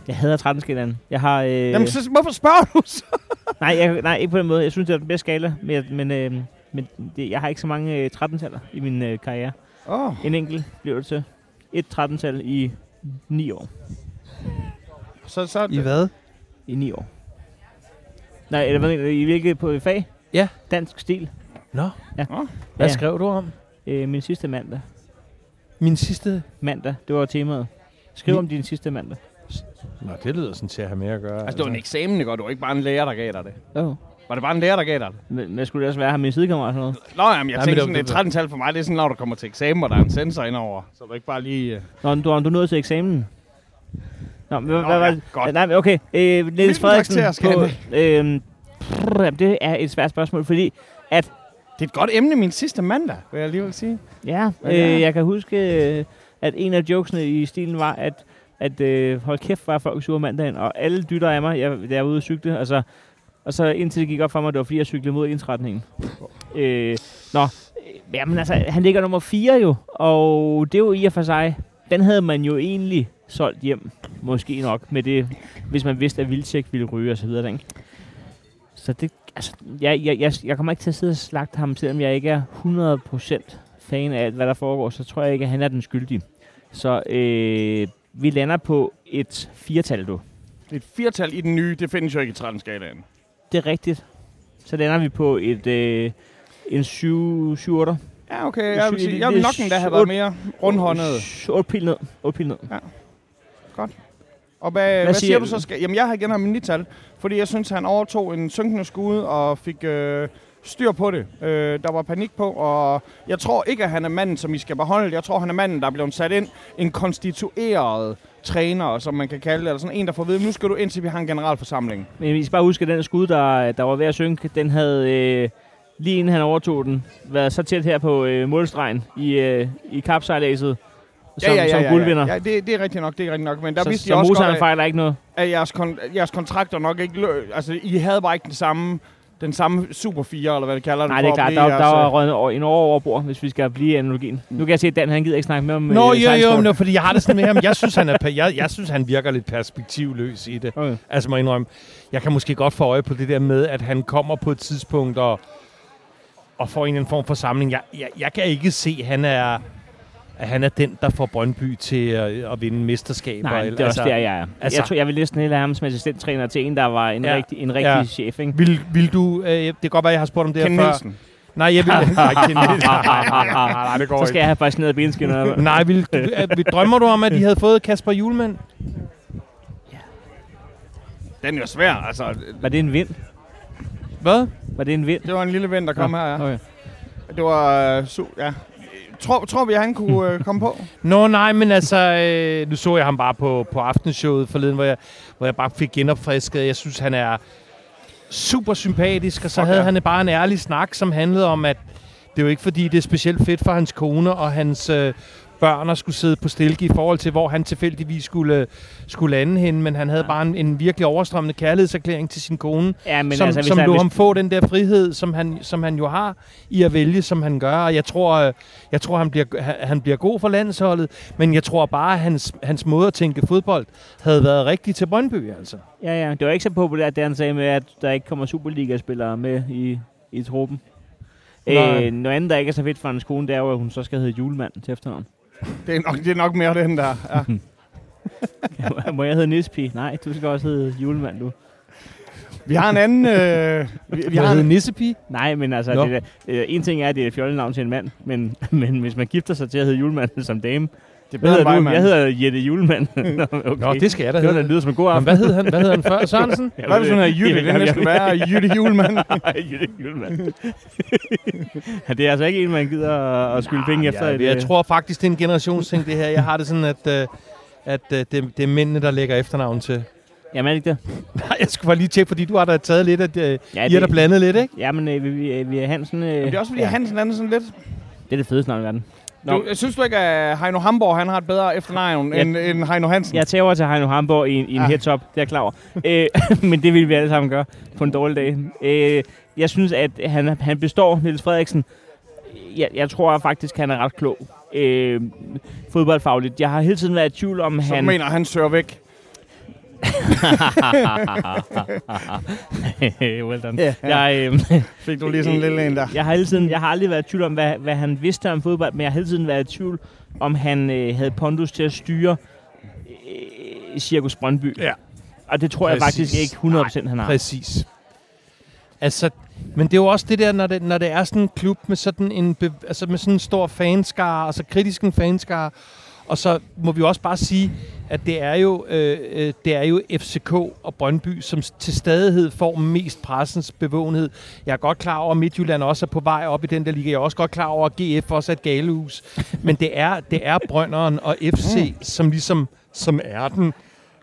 Jeg hader 13 skalaen. Jeg har... Øh, Jamen, så, hvorfor spørger du så? <laughs> nej, jeg, nej, ikke på den måde. Jeg synes, det er den bedste skala. Men, jeg- men, øh, men det, jeg har ikke så mange øh, 13-taller i min øh, karriere. Oh, En enkelt bliver det til. Et 13-tal i 9 år. så, så, I hvad? I 9 år. Nej, eller hvad mener du? I hvilket på fag? Ja. Dansk stil. Nå, Ja. hvad Ja. skrev du om? Øh, min sidste mandag. Min sidste... Mandag, det var temaet. Skriv Min- om din sidste mandag. Nå, det lyder sådan til at have med at gøre. altså, det var en eksamen, ikke? Og det var ikke bare en lærer, der gav dig det. Oh. Var det bare en lærer, der gav dig det? Men, men skulle det også være ham min sidekammerat og sådan noget? Nå, jamen, jeg Nej, tænkte det sådan et 13-tal for mig, det er sådan, når du kommer til eksamen, og der er en sensor indover. Så du ikke bare lige... Uh... Nå, du, du nåede til eksamen. Nå, men hvad, Nå, hvad var ja, det? godt. Nej, okay. Øh, Niels Frederiksen på... Øh, prr, det er et svært spørgsmål, fordi at... Det er et godt emne min sidste mandag, vil jeg alligevel sige. Ja, Hvad er øh, jeg kan huske, øh, at en af jokesene i stilen var, at at øh, hold kæft, var folk sure mandagen, og alle dytter af mig, jeg, jeg var ude at cykle, altså, og så indtil det gik op for mig, det var fordi, jeg cyklede mod ensretningen. Øh, nå, jamen altså, han ligger nummer 4 jo, og det er jo i og for sig, den havde man jo egentlig solgt hjem, måske nok, med det, hvis man vidste, at Vildtjek ville ryge og så videre, ikke? Så det Altså, jeg, jeg, jeg, jeg kommer ikke til at sidde og slagte ham, selvom jeg ikke er 100% fan af alt, hvad der foregår, så tror jeg ikke, at han er den skyldige. Så øh, vi lander på et firtal, du. Et firtal i den nye, det findes jo ikke i 13-skalaen. Det er rigtigt. Så lander vi på et øh, en 7 7 8 Ja, okay. Jeg vil, sige, jeg vil nok endda have været mere rundhåndet. 8 pil ned. 8 pil ned. Og hvad, hvad, hvad siger, siger du så? Skal, jamen, jeg har igen ham mit tal, fordi jeg synes, han overtog en synkende skude og fik øh, styr på det. Øh, der var panik på, og jeg tror ikke, at han er manden, som I skal beholde. Jeg tror, han er manden, der er blevet sat ind. En konstitueret træner, som man kan kalde det, eller sådan en, der får at vide, nu skal du ind til, vi har en generalforsamling. Men vi skal bare huske, at den skud, der, der var ved at synke, den havde øh, lige inden han overtog den, været så tæt her på øh, målstregen i, øh, i kapsejladset som, som guldvinder. Ja, det, det er rigtigt nok, det er rigtigt nok. Men der så vidste så jeg også godt, fejler ikke noget. at jeres, kon- jeres kontrakter nok ikke lø- Altså, I havde bare ikke den samme, den samme Super 4, eller hvad det kalder Nej, det, er klart. Der, der var øh, røget over, en år over bord, hvis vi skal blive i analogien. Nu kan jeg se, at Dan han gider ikke snakke med om Nå, øh, jo, jo, men var, fordi jeg har det sådan med ham. Jeg synes, han, er, jeg, jeg synes, han virker lidt perspektivløs i det. Okay. Altså, må jeg indrømme. Jeg kan måske godt få øje på det der med, at han kommer på et tidspunkt og, og får en eller anden form for samling. Jeg, jeg, jeg kan ikke se, at han er, at han er den, der får Brøndby til at, at vinde mesterskaber. Nej, det er også der, jeg er. Altså, altså- jeg, tror, jeg vil næsten hellere ham som assistenttræner til en, der var en Ja. rigtig, en rigtig Ja. chef, ikke? Vil, vil du... Øh, det kan godt være, jeg har spurgt om det Ken her før. Nielsen. Nej, jeg vil... <laughs> nej. <laughs> Nej, det går Så skal jeg have fascineret benskinner. Nej, vil, øh, vil, drømmer du om, at de havde fået Kasper Julemand? Den er jo svær, altså. Var det en vind? Hvad? Var det en vind? Det var en lille ven, der kom Nå, her, ja. Okay. Det var... Uh, su- ja. Tror, tror vi, at han kunne uh, komme på? <laughs> Nå nej, men altså, øh, nu så jeg ham bare på, på aftenshowet forleden, hvor jeg, hvor jeg bare fik genopfrisket. Jeg synes, han er super sympatisk, og så Fuck havde han bare en ærlig snak, som handlede om, at det er jo ikke fordi, det er specielt fedt for hans kone og hans øh, børn at skulle sidde på stilke i forhold til, hvor han tilfældigvis skulle, skulle lande hende, men han havde Ja. bare en, en virkelig overstrømmende kærlighedserklæring til sin kone, Ja, men som, altså, som der, lå ham få den der frihed, som han, som han jo har i at vælge, som han gør. Og jeg tror, øh, jeg tror han, bliver, han- han bliver god for landsholdet, men jeg tror bare, at hans, hans måde at tænke fodbold havde været rigtig til Brøndby, altså. Ja, ja. Det var ikke så populært, det han sagde med, at der ikke kommer Superliga-spillere med i, i truppen. Øh, noget andet, der ikke er så fedt for hans kone, det er jo, at hun så skal hedde julemand til efternavn. Det er nok, det er nok mere den der. Ja. <laughs> Må jeg hedde Nispi? Nej, du skal også hedde julemand, du. Vi har en anden... Øh, vi, vi har en, Nissepige? Nej, men altså, det, der, øh, en ting er, at det er et fjollenavn til en mand, men, <laughs> men hvis man gifter sig til at hedde julemand som dame, det er hvad bedre hedder end du? Jeg hedder Jette Julemand. <laughs> Nå, okay. Nå, det skal jeg da det hedde. da lyder som en god Men aften. hvad hed han, hvad hed han før? Sørensen? <laughs> Jeg Hvad ved hvis hun er Jytte? Det Jamen, næsten jeg- værre. Jytte Julemand. <laughs> Jytte Julemand. ja, det er altså ikke en, man gider at, skylde penge efter. Ja, jeg tror faktisk, det er en generationsting, det her. Jeg har det sådan, at, øh, at øh, det, det er mændene, der lægger efternavn til. Jamen, er det ikke det? Nej, jeg skulle bare lige tjekke, fordi du har da taget lidt, at øh, Ja, I har det- da blandet lidt, ikke? Jamen, øh, vi, vi, vi er Hansen. Øh, Men det er også fordi, ja, ja. Hansen er sådan lidt... det er det fedeste navn i verden. Nå. Du, synes du ikke, at Heino Hamborg han har et bedre efternavn Ja. end, end Heino Hansen? Jeg tager over til Heino Hamborg i, i en Ah. headtop, det er jeg klar over. <laughs> øh, men det vil vi alle sammen gøre på en dårlig dag. Øh, jeg synes, at han, han består, Niels Frederiksen. Jeg, jeg tror faktisk, han er ret klog. Øh, fodboldfagligt. Jeg har hele tiden været i tvivl om, Så han... du mener, han søger væk? <laughs> well done. Ja. Jeg, øh, <laughs> Fik du lige sådan en lille en der? jeg, har hele tiden, jeg har aldrig været i tvivl om, hvad, hvad han vidste om fodbold, men jeg har hele tiden været i tvivl om, han øh, havde pondus til at styre øh, Cirkus Brøndby. Ja. Og det tror Præcis. jeg faktisk ikke 100% han har. Præcis. Altså, men det er jo også det der, når det, når det er sådan en klub med sådan en, altså med sådan en stor fanskare, altså kritisk en fanskare, og så må vi jo også bare sige, at det er jo, øh, øh, det er jo FCK og Brøndby, som til stadighed får mest pressens bevågenhed. Jeg er godt klar over, at Midtjylland også er på vej op i den der liga. Jeg er også godt klar over, at GF også er et galehus. Men det er, det er Brønderen og FC, som ligesom som er den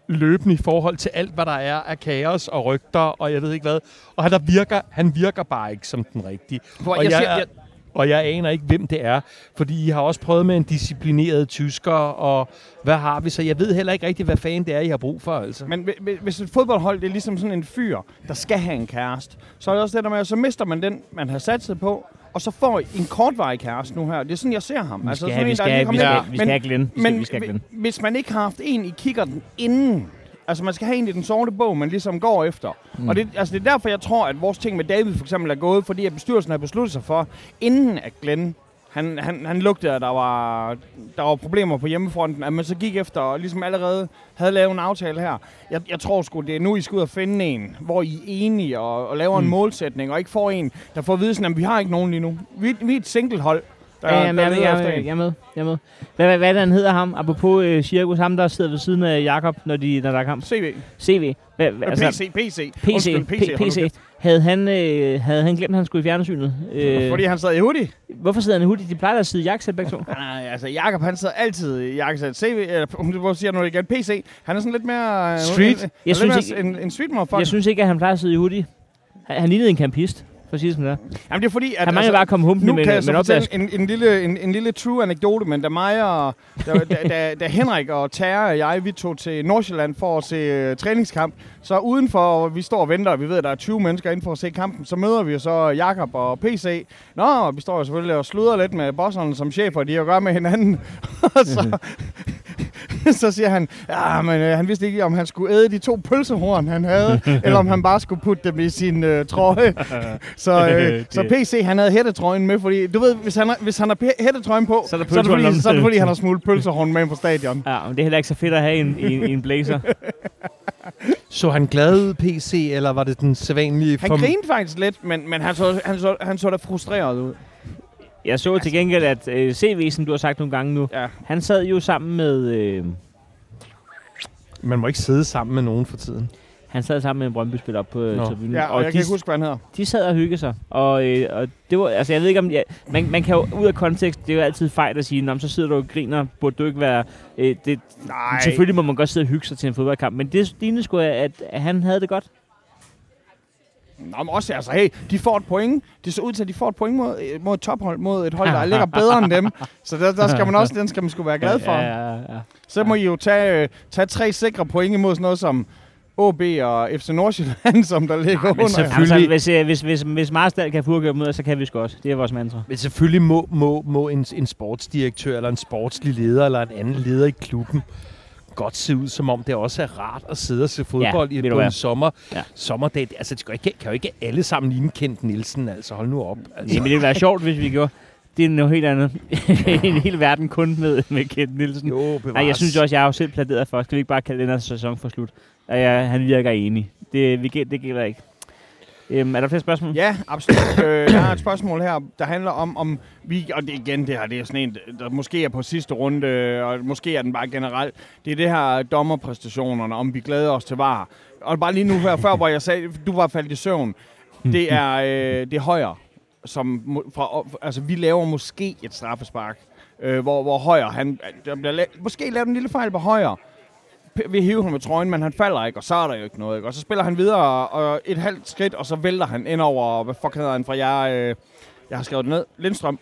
løbende i forhold til alt, hvad der er af kaos og rygter, og jeg ved ikke hvad. Og han, der virker, han virker bare ikke som den rigtige. Hvor Og jeg, jeg, siger, er- jeg, og jeg aner ikke, hvem det er, fordi I har også prøvet med en disciplineret tysker, og hvad har vi så? Jeg ved heller ikke rigtigt, hvad fanden det er, I har brug for, altså. men hvi- hvi- hvis et fodboldhold det er ligesom sådan en fyr, der skal have en kæreste, så er det også det der med, at så mister man den, man har sat sig på, og så får I en kortvarig kæreste nu her. Det er sådan, jeg ser ham. Vi skal, sådan have, vi en, skal, vi skal, vi skal have Glenn. Vi skal, Men vi skal have Glenn. hvi- hvis man ikke har haft en i kikkerten inden, Altså, man skal have en i den sorte bog, man ligesom går efter. Mm. Og det, altså, det er derfor, jeg tror, at vores ting med David for eksempel er gået, fordi at bestyrelsen har besluttet sig for, inden at Glenn han, han, han lugtede, at der var, der var problemer på hjemmefronten, at man så gik efter og ligesom allerede havde lavet en aftale her. Jeg, jeg tror sgu, det er nu, I skal ud og finde en, hvor I er enige og, og laver mm. en målsætning, og ikke får en, der får at vide sådan, at vi har ikke nogen lige nu. Vi, vi er et single hold. Der, Ja, jamen, der jeg, jeg, jeg, jeg, med. Jeg med. Hvad, hvad, hvad han hedder ham? Apropos øh, Cirkus, ham der sidder ved siden af Jakob, når, de, når der er kamp. CV. CV. Hvad, hvad, Altså, PC, PC. PC, Undskyld, PC, PC. Havde han, øh, havde han glemt, at han skulle i fjernsynet? Øh, Fordi han sad i hoodie. Hvorfor sidder han i hoodie? De plejer at sidde i jakkesæt begge to. Nej, altså Jakob han sidder altid i jakkesæt. CV, eller hvor siger nu igen, PC. Han er sådan lidt mere... øh, Street. Han, Jeg synes lidt mere en, en street motherfucker. Jeg synes ikke, at han plejer at sidde i hoodie. Han, han lignede en campist, for at sige det som det er. Jamen det er fordi, at... altså, Han mangler bare komme humpende nu med, kan jeg med så en fortælle en, en, lille, en, en lille true anekdote, men da mig og... Da, da, da, da Henrik og Terre og jeg, vi tog til Nordsjælland for at se uh, træningskamp, så udenfor, vi står og venter, og vi ved, at der er 20 mennesker inden for at se kampen, så møder vi så Jakob og PC. Nå, vi står jo selvfølgelig og sluder lidt med bosserne som chefer, de har at gøre med hinanden. <laughs> og så, så siger han, ja, men øh, han vidste ikke, om han skulle æde de to pølsehorn, han havde, eller om han bare skulle putte dem i sin øh, trøje. <laughs> så, øh, <laughs> så PC, han havde hættetrøjen med, fordi du ved, hvis han har, hvis han har hættetrøjen på, Så er så er, det fordi, så er det fordi, han har smuglet pølsehorn med ind på stadion. Ja, men det er heller ikke så fedt at have en, en, en blazer. <laughs> Så han glad ud, PC, eller var det den sædvanlige... Han grinede faktisk lidt, men, men han, så, han, så, han så da frustreret ud. Jeg så til gengæld, at øh, CV, som du har sagt nogle gange nu, Ja. han sad jo sammen med... Øh, Man må ikke sidde sammen med nogen for tiden. Han sad sammen med en Brøndby-spiller op på øh, Nå. tribunen. Ja, og, og jeg de, kan ikke huske, hvad han hedder. de sad og hyggede sig. Og, øh, og det var, altså jeg ved ikke om, ja, man, man kan jo ud af kontekst, det er jo altid fejl at sige, "Nå, men så sidder du og griner, burde du ikke være, øh, det, Nej. selvfølgelig må man godt sidde og hygge sig til en fodboldkamp, men det lignede sgu, at, at han havde det godt. Nå, men også, altså, hey, de får et point. Det så ud til, at de får et point mod, øh, mod et tophold, mod et hold, der ligger bedre end dem. Så der, der skal man også, den skal man sgu være glad for. Ja, ja, ja, ja. Så må I jo tage, øh, tage tre sikre point imod sådan noget som OB og FC Nordsjælland, <laughs> som der ligger men under. selvfølgelig- Altså, hvis, øh, hvis, hvis, hvis Marstal kan furkøre mod os, så kan vi sgu også. Det er vores mantra. Men selvfølgelig må, må, må en, en sportsdirektør eller en sportslig leder eller en anden leder i klubben godt se ud, som om det også er rart at sidde og se fodbold Ja, i på en sommer, Ja. sommerdag. Altså, det ikke, kan jo ikke alle sammen ligne Kent Nielsen. Altså, hold nu op. Altså. Jamen, det ville være sjovt, hvis vi gjorde. Det er noget helt andet. <laughs> en hel verden kun med, med Kent Nielsen. Jo, bevares. Nej, jeg synes også, jeg har jo selv pladeret for. Skal vi ikke bare kalde den her sæson for slut? Og ja, han virker enig. Det, vi, det gælder ikke. Øhm, er der flere spørgsmål? Ja, absolut. øh, jeg har et spørgsmål her, der handler om, om vi, og det igen, det her, det er sådan en, der måske er på sidste runde, og måske er den bare generelt. Det er det her dommerpræstationerne, om vi glæder os til var. Og bare lige nu her, før, hvor jeg sagde, du var faldet i søvn, det er, øh, det er højre. Som, fra, altså, vi laver måske et straffespark, øh, hvor, hvor højre, han, der bliver la- måske lavet en lille fejl på højre, vi hiver ham med trøjen, men han falder ikke, og så er der jo ikke noget. Ikke? Og så spiller han videre og et halvt skridt, og så vælter han ind over, hvad fuck hedder han fra jer? Øh, jeg har skrevet det ned. Lindstrøm.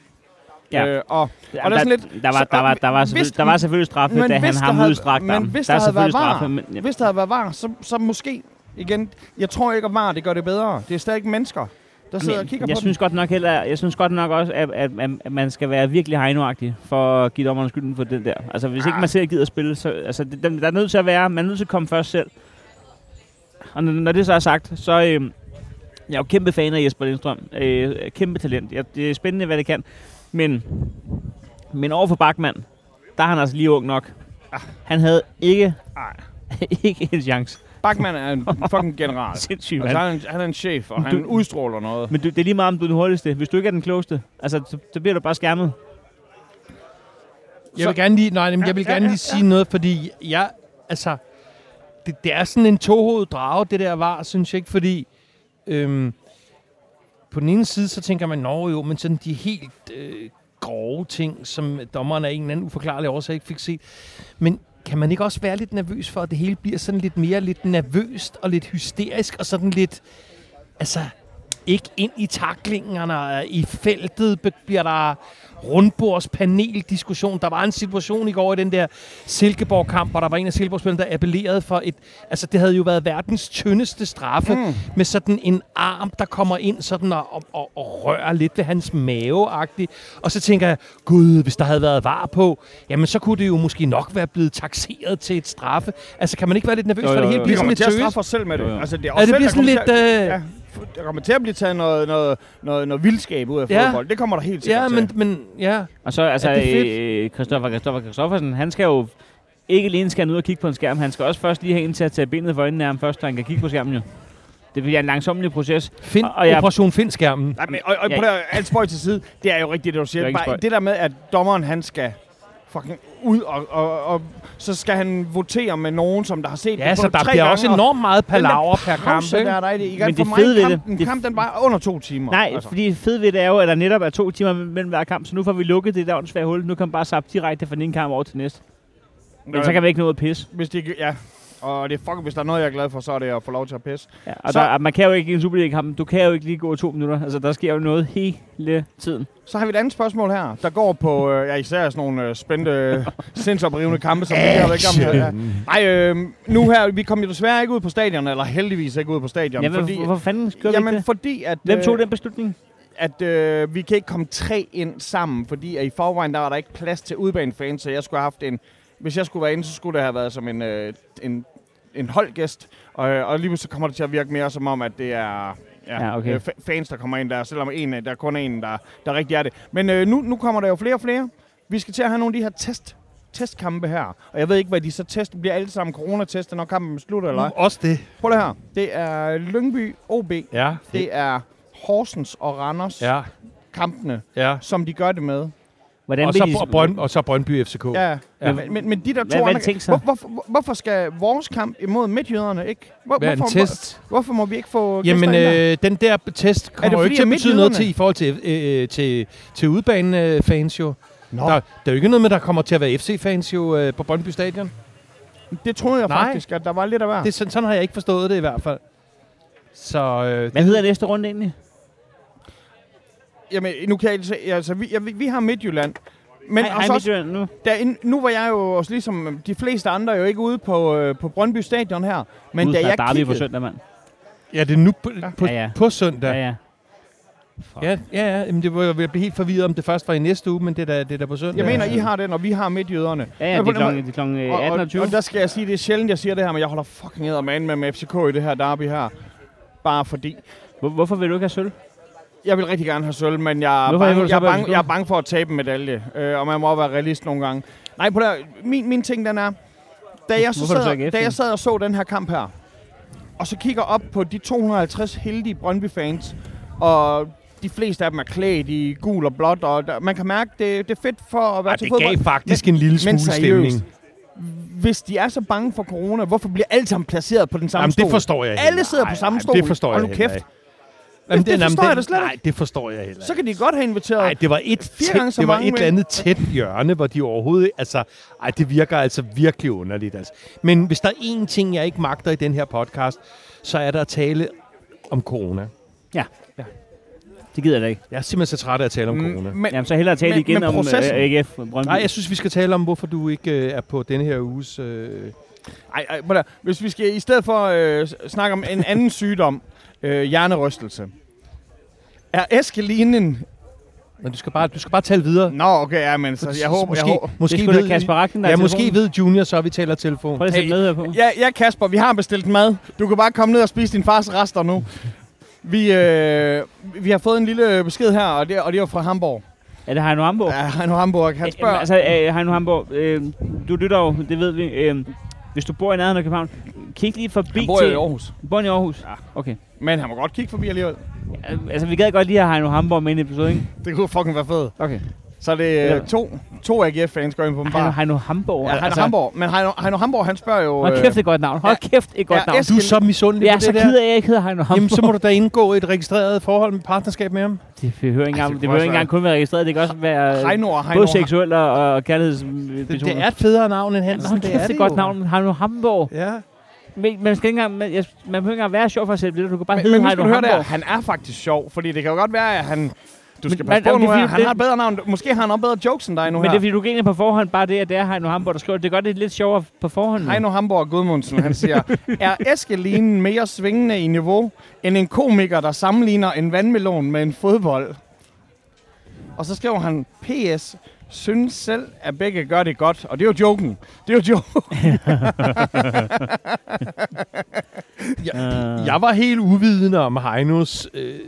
Ja. Øh, og, Ja, og der er sådan lidt... der, var, der, var, der, var, hvis- selvfølgelig, der var selvfølgelig straffe, men da han hvis der har havde- udstrakt men arm. hvis der der er havde været selvfølgelig VAR, straffe, men, ja. Hvis der havde været var, så, så måske igen... Jeg tror ikke, at var det gør det bedre. Det er stadig mennesker, der sidder og kigger jeg på synes godt nok heller, jeg synes godt nok også, at, at, at, man skal være virkelig heinoagtig for at give dommeren skylden for den der. Altså hvis Ah. ikke man selv gider at spille, så altså, det, der, der er nødt til at være, man er nødt til at komme først selv. Og når, når det så er sagt, så øh, jeg er jo kæmpe fan af Jesper Lindstrøm. Øh, kæmpe talent. Ja, det er spændende, hvad det kan. Men, men over for Bachmann, der er han altså lige ung nok. Han havde ikke, Ej. <laughs> ikke en chance. Bachmann er en <laughs> fucking general. Sindssygt, Altså, mand. han, er en, han er en chef, og Du- han udstråler noget. Men du, det er lige meget, om du er den hurtigste. Hvis du ikke er den klogeste, altså, så, så bliver du bare skærmet. Jeg vil gerne lige, nej, men jeg vil gerne lige sige noget, fordi jeg, altså, det, det er sådan en tohovedet drage, det der var, synes jeg ikke, fordi øhm, på den ene side, så tænker man, nå jo, men sådan de helt øh, grove ting, som dommeren af en eller anden uforklarlig årsag ikke fik set. Men kan man ikke også være lidt nervøs for, at det hele bliver sådan lidt mere lidt nervøst og lidt hysterisk og sådan lidt, altså, ikke ind i taklingerne. I feltet bliver der rundbordspaneldiskussion. Der var en situation i går i den der Silkeborg-kamp, hvor der var en af Silkeborg-spillerne, der appellerede for et... Altså, det havde jo været verdens tyndeste straffe, mm. med sådan en arm, der kommer ind sådan og, og, og, og rører lidt ved hans mave -agtigt. Og så tænker jeg, gud, hvis der havde været var på, jamen så kunne det jo måske nok være blevet taxeret til et straffe. Altså, kan man ikke være lidt nervøs Jo, for jo, det jo. hele? Vi Bliver sådan kommer til at straffe os selv med det. Jo, jo. Altså, det er, os det selv, bliver sådan lidt, Til, øh, ja, der kommer til at blive taget noget, noget, noget, noget vildskab ud af Ja. fodbold. Det kommer der helt sikkert Ja, men, til. men ja. Og så, altså, Er det fedt? øh, Christoffer, Christoffer Christoffersen, han skal jo ikke alene skal han ud og kigge på en skærm, han skal også først lige have en til at tage benet for øjnene af ham først, så han kan kigge på skærmen jo. Det bliver en langsomlig proces. Find, Og- og jeg- Operation Find skærmen. Nej, men, og, og Ja. på der, alt spøj til side, det er jo rigtigt, det du Det siger. er ikke Bare det der med, at dommeren han skal fucking ud, og, og, og så skal han votere med nogen, som der har set Ja, det så på der tre bliver gange, også og enormt meget der palaver per kamp. Der er der i det. I Men det fede ved kamp, det- en det- kamp, den var under to timer. Nej, altså. fordi fed ved det er jo, at der netop er to timer mellem hver kamp, så nu får vi lukket det der åndssvage hul. Nu kan man bare sappe direkte fra den ene kamp over til næste. Men så kan vi ikke nå at pisse. Hvis de, ja, og det er fucking, hvis der er noget, jeg er glad for, så er det at få lov til at pisse. Ja, og Så- der, man kan jo ikke i en Superliga-kamp, du kan jo ikke lige gå to minutter. Altså, der sker jo noget hele tiden. Så har vi et andet spørgsmål her, der går på, øh, ja, især sådan nogle øh, spændte, <laughs> sindsoprivende kampe, som vi har gang med. Ja. Nej, øh, nu her, vi kom jo desværre ikke ud på stadion, eller heldigvis ikke ud på stadion. Ja, fordi, hvorfor fanden gør vi jamen, ikke det? fordi at, Hvem tog øh, den beslutning? at øh, vi kan ikke komme tre ind sammen, fordi at i forvejen, der var der ikke plads til udbanefans, så jeg skulle have haft en, hvis jeg skulle være inde, så skulle det have været som en, øh, en, en holdgæst, og, øh, og lige så kommer det til at virke mere som om, at det er ja, Ja, okay. øh, fa- fans, der kommer ind der, selvom en, af- der er kun en, der, der rigtig er det. Men øh, nu, nu kommer der jo flere og flere. Vi skal til at have nogle af de her test, testkampe her, og jeg ved ikke, hvad de så tester. Bliver alle sammen coronatestet, når kampen slutter, eller hvad? Også det. Prøv det her. Det er Lyngby OB. Ja. Det er Horsens og Randers Ja. kampene, Ja. som de gør det med. Hvordan Og så, de- og så Brøndby FCK. Ja, Ja. Men, men, men de der to Hvad- hvad andre... så? Hvor, hvorfor, hvor- hvorfor skal vores kamp imod midtjyderne ikke... Hvor, Hvad er en hvorfor, test? Hvor, hvorfor må vi ikke få Jamen, øh, den der test kommer jo ikke til at betyde noget til i forhold til, øh, til, til udbanefans jo. Nå, Der, der er jo ikke noget med, der kommer til at være FC-fans jo øh, på Brøndby Stadion. det troede jeg Nej. faktisk, at der var lidt af hver. Det, sådan, sådan har jeg ikke forstået det i hvert fald. Så øh, Hvad hedder næste runde egentlig? Jamen, nu kan jeg, altså, vi, ja, vi, vi har Midtjylland. Men Hej, hej, også, Midtjylland nu. der, nu var jeg jo også ligesom de fleste andre jo ikke ude på, øh, på Brøndby Stadion her. Men Gud, da der er jeg derby på kiggede, søndag, mand. ja, det er nu på, Ja. på, Ja, ja. på søndag. Ja, ja. Ja, ja, ja. Jamen, det var jeg blev helt forvirret, om det først var i næste uge, men det er da, det er da på søndag. jeg mener, I har den, og vi har Midtjyderne. Ja, ja, det er klokken, det er klokken Og, og, 18.20. og der skal jeg sige, det er sjældent, jeg siger det her, men jeg holder fucking eddermane med, med FCK i det her derby her. Bare fordi. Hvor, hvorfor vil du ikke have sølv? Jeg vil rigtig gerne have sølv, men jeg er, bange, jeg, er bange, jeg er bange for at tabe en medalje. Øh, og man må også være realist nogle gange. Nej, på der, min, min ting den er, da jeg, så Hvorfor du så ikke sad, da jeg sad og så den her kamp her, og så kigger op på de 250 heldige Brøndby-fans, og de fleste af dem er klædt i gul og blåt, og der, man kan mærke, det, det er fedt for at være Ej, til det fodbold. gav faktisk en lille men smule seriøst, stemning. Hvis de er så bange for corona, hvorfor bliver alle sammen placeret på den samme Jamen, stol? det forstår jeg Alle heller sidder på ikke. samme Ej, stol. Det forstår Hold jeg nu kæft. ikke. Det- det forstår jeg da slet Nej, det forstår jeg heller Så kan de godt have inviteret Nej, det var et, fire tæt, gange så det var mange et eller andet tæt hjørne, hvor de overhovedet... Altså, ej, det virker altså virkelig underligt. Altså. Men hvis der er én ting, jeg ikke magter i den her podcast, så er der at tale om corona. Det gider jeg da ikke. Jeg er simpelthen så træt af at tale om corona. Mm, men, Jamen, så hellere tale Men- igen men om processen- uh, AGF Brøndby. Nej, jeg synes, vi skal tale om, hvorfor du ikke øh, er på denne her uges... Øh... ej, ej, da. hvis vi skal i stedet for øh, snakke om en anden sygdom, øh, hjernerystelse. Er Eskelinen... Men du skal, bare, du skal bare tale videre. Nå, okay, ja, men så jeg håber... måske, jeg håber. det måske er da ved, Kasper Rakken, der ja, er måske ved Junior, så vi taler telefon. Prøv at sætte Hey, med her på. Ja, ja, Kasper, vi har bestilt mad. Du kan bare komme ned og spise din fars rester nu. Vi, øh, vi har fået en lille besked her, og det, og det er jo fra Hamburg. Er det Heino Hamburg? Ja, er Hamburg. Han spørger... Øh, altså, øh, Heino Hamburg, øh, du lytter jo, det ved vi. Øh, hvis du bor i nærheden af København, kig lige forbi han bor til... i Aarhus. Bor i Aarhus? Ja. Okay. Men han må godt kigge forbi alligevel. Ja, Altså, vi gad godt lige have Heino Hamburg med i en episode, ikke? Det kunne fucking være fedt. Okay. Så er det Ja. øh, to, to AGF-fans går ind på en Heino, bar. Heino Hamburg. Ja, han er Hamburg. Men Heino, Heino Hamburg, han spørger jo... Hold kæft, det er et godt navn. Hold kæft, et godt Ja, navn. es- Du er så misundelig Ja, på så det gider der. jeg ikke hedder Heino Hamburg. Jamen, så må du da indgå et registreret forhold med partnerskab med ham. Det behøver ikke engang, det det behøver ikke engang kun være registreret. Det kan også være Heino og Heino. både seksuelt og, og Det, kærlighedsbetonet. det er et federe navn end Hansen. Hold kæft, det er et godt navn. Heino Hamburg. Ja. Men man, skal ikke engang, man, jeg, man behøver ikke engang være sjov for at sætte det. Du kan bare Men, hedde men Heino høre der, Hamborg. han er faktisk sjov, fordi det kan jo godt være, at han... Du skal Men- passe men- på nu er her. Han har et bedre navn. Måske har han også bedre jokes end dig nu Men det er her. fordi, du griner på forhånd bare det, at det er Heino Hamborg, der skriver. Det gør det lidt sjovere på forhånd. nu. Heino Hamburg Gudmundsen, han siger, er Eskelinen mere svingende i niveau, end en komiker, der sammenligner en vandmelon med en fodbold? Og så skriver han, PS, synes selv, at begge gør det godt. Og det er jo joken. Det er jo joken. Uh, <laughs> Jeg var helt uvidende om Heinos øh,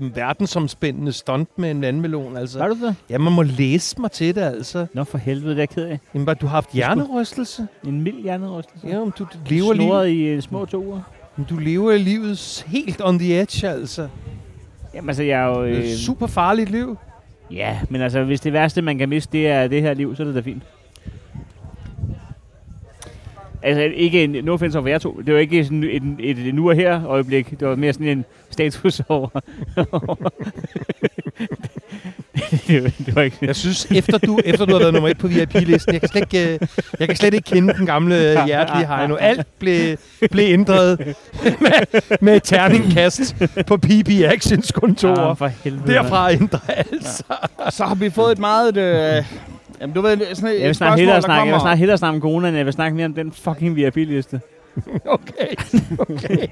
øh, verdensomspændende stunt med en vandmelon. Altså. Var du det? Ja, man må læse mig til det, altså. Nå, for helvede, det er jeg ked af. Jamen, hvad, du har haft hjernerystelse? En mild hjernerystelse. Ja, men du, du, lever liv, Snoret i øh, små to uger. du lever livet helt on the edge, altså. Jamen altså, jeg er jo... Øh, Super farligt liv ja, men altså, hvis det værste, man kan miste, det er det her liv, så er det da fint. Altså, ikke en, no offense over jer to. Det var ikke sådan et, et, et nu og her øjeblik. Det var mere sådan en status over... <laughs> <laughs> det, var- ikke... Jeg synes, efter du, efter du har været nummer et på VIP-listen, jeg kan slet ikke, øh, jeg kan slet ikke kende den gamle øh, hjertelige Heino. Alt blev, blev ændret med, med et terningkast på PB Actions kontor. Ah, for helvede. Derfra ændrer alt sig. Så har vi fået et meget... Øh, jamen, du ved, sådan et Jeg vil snart hellere snakke, jeg vil kommer. snart hellere snakke om corona, end jeg vil snakke mere om den fucking VIP-liste. <laughs> Okay, okay.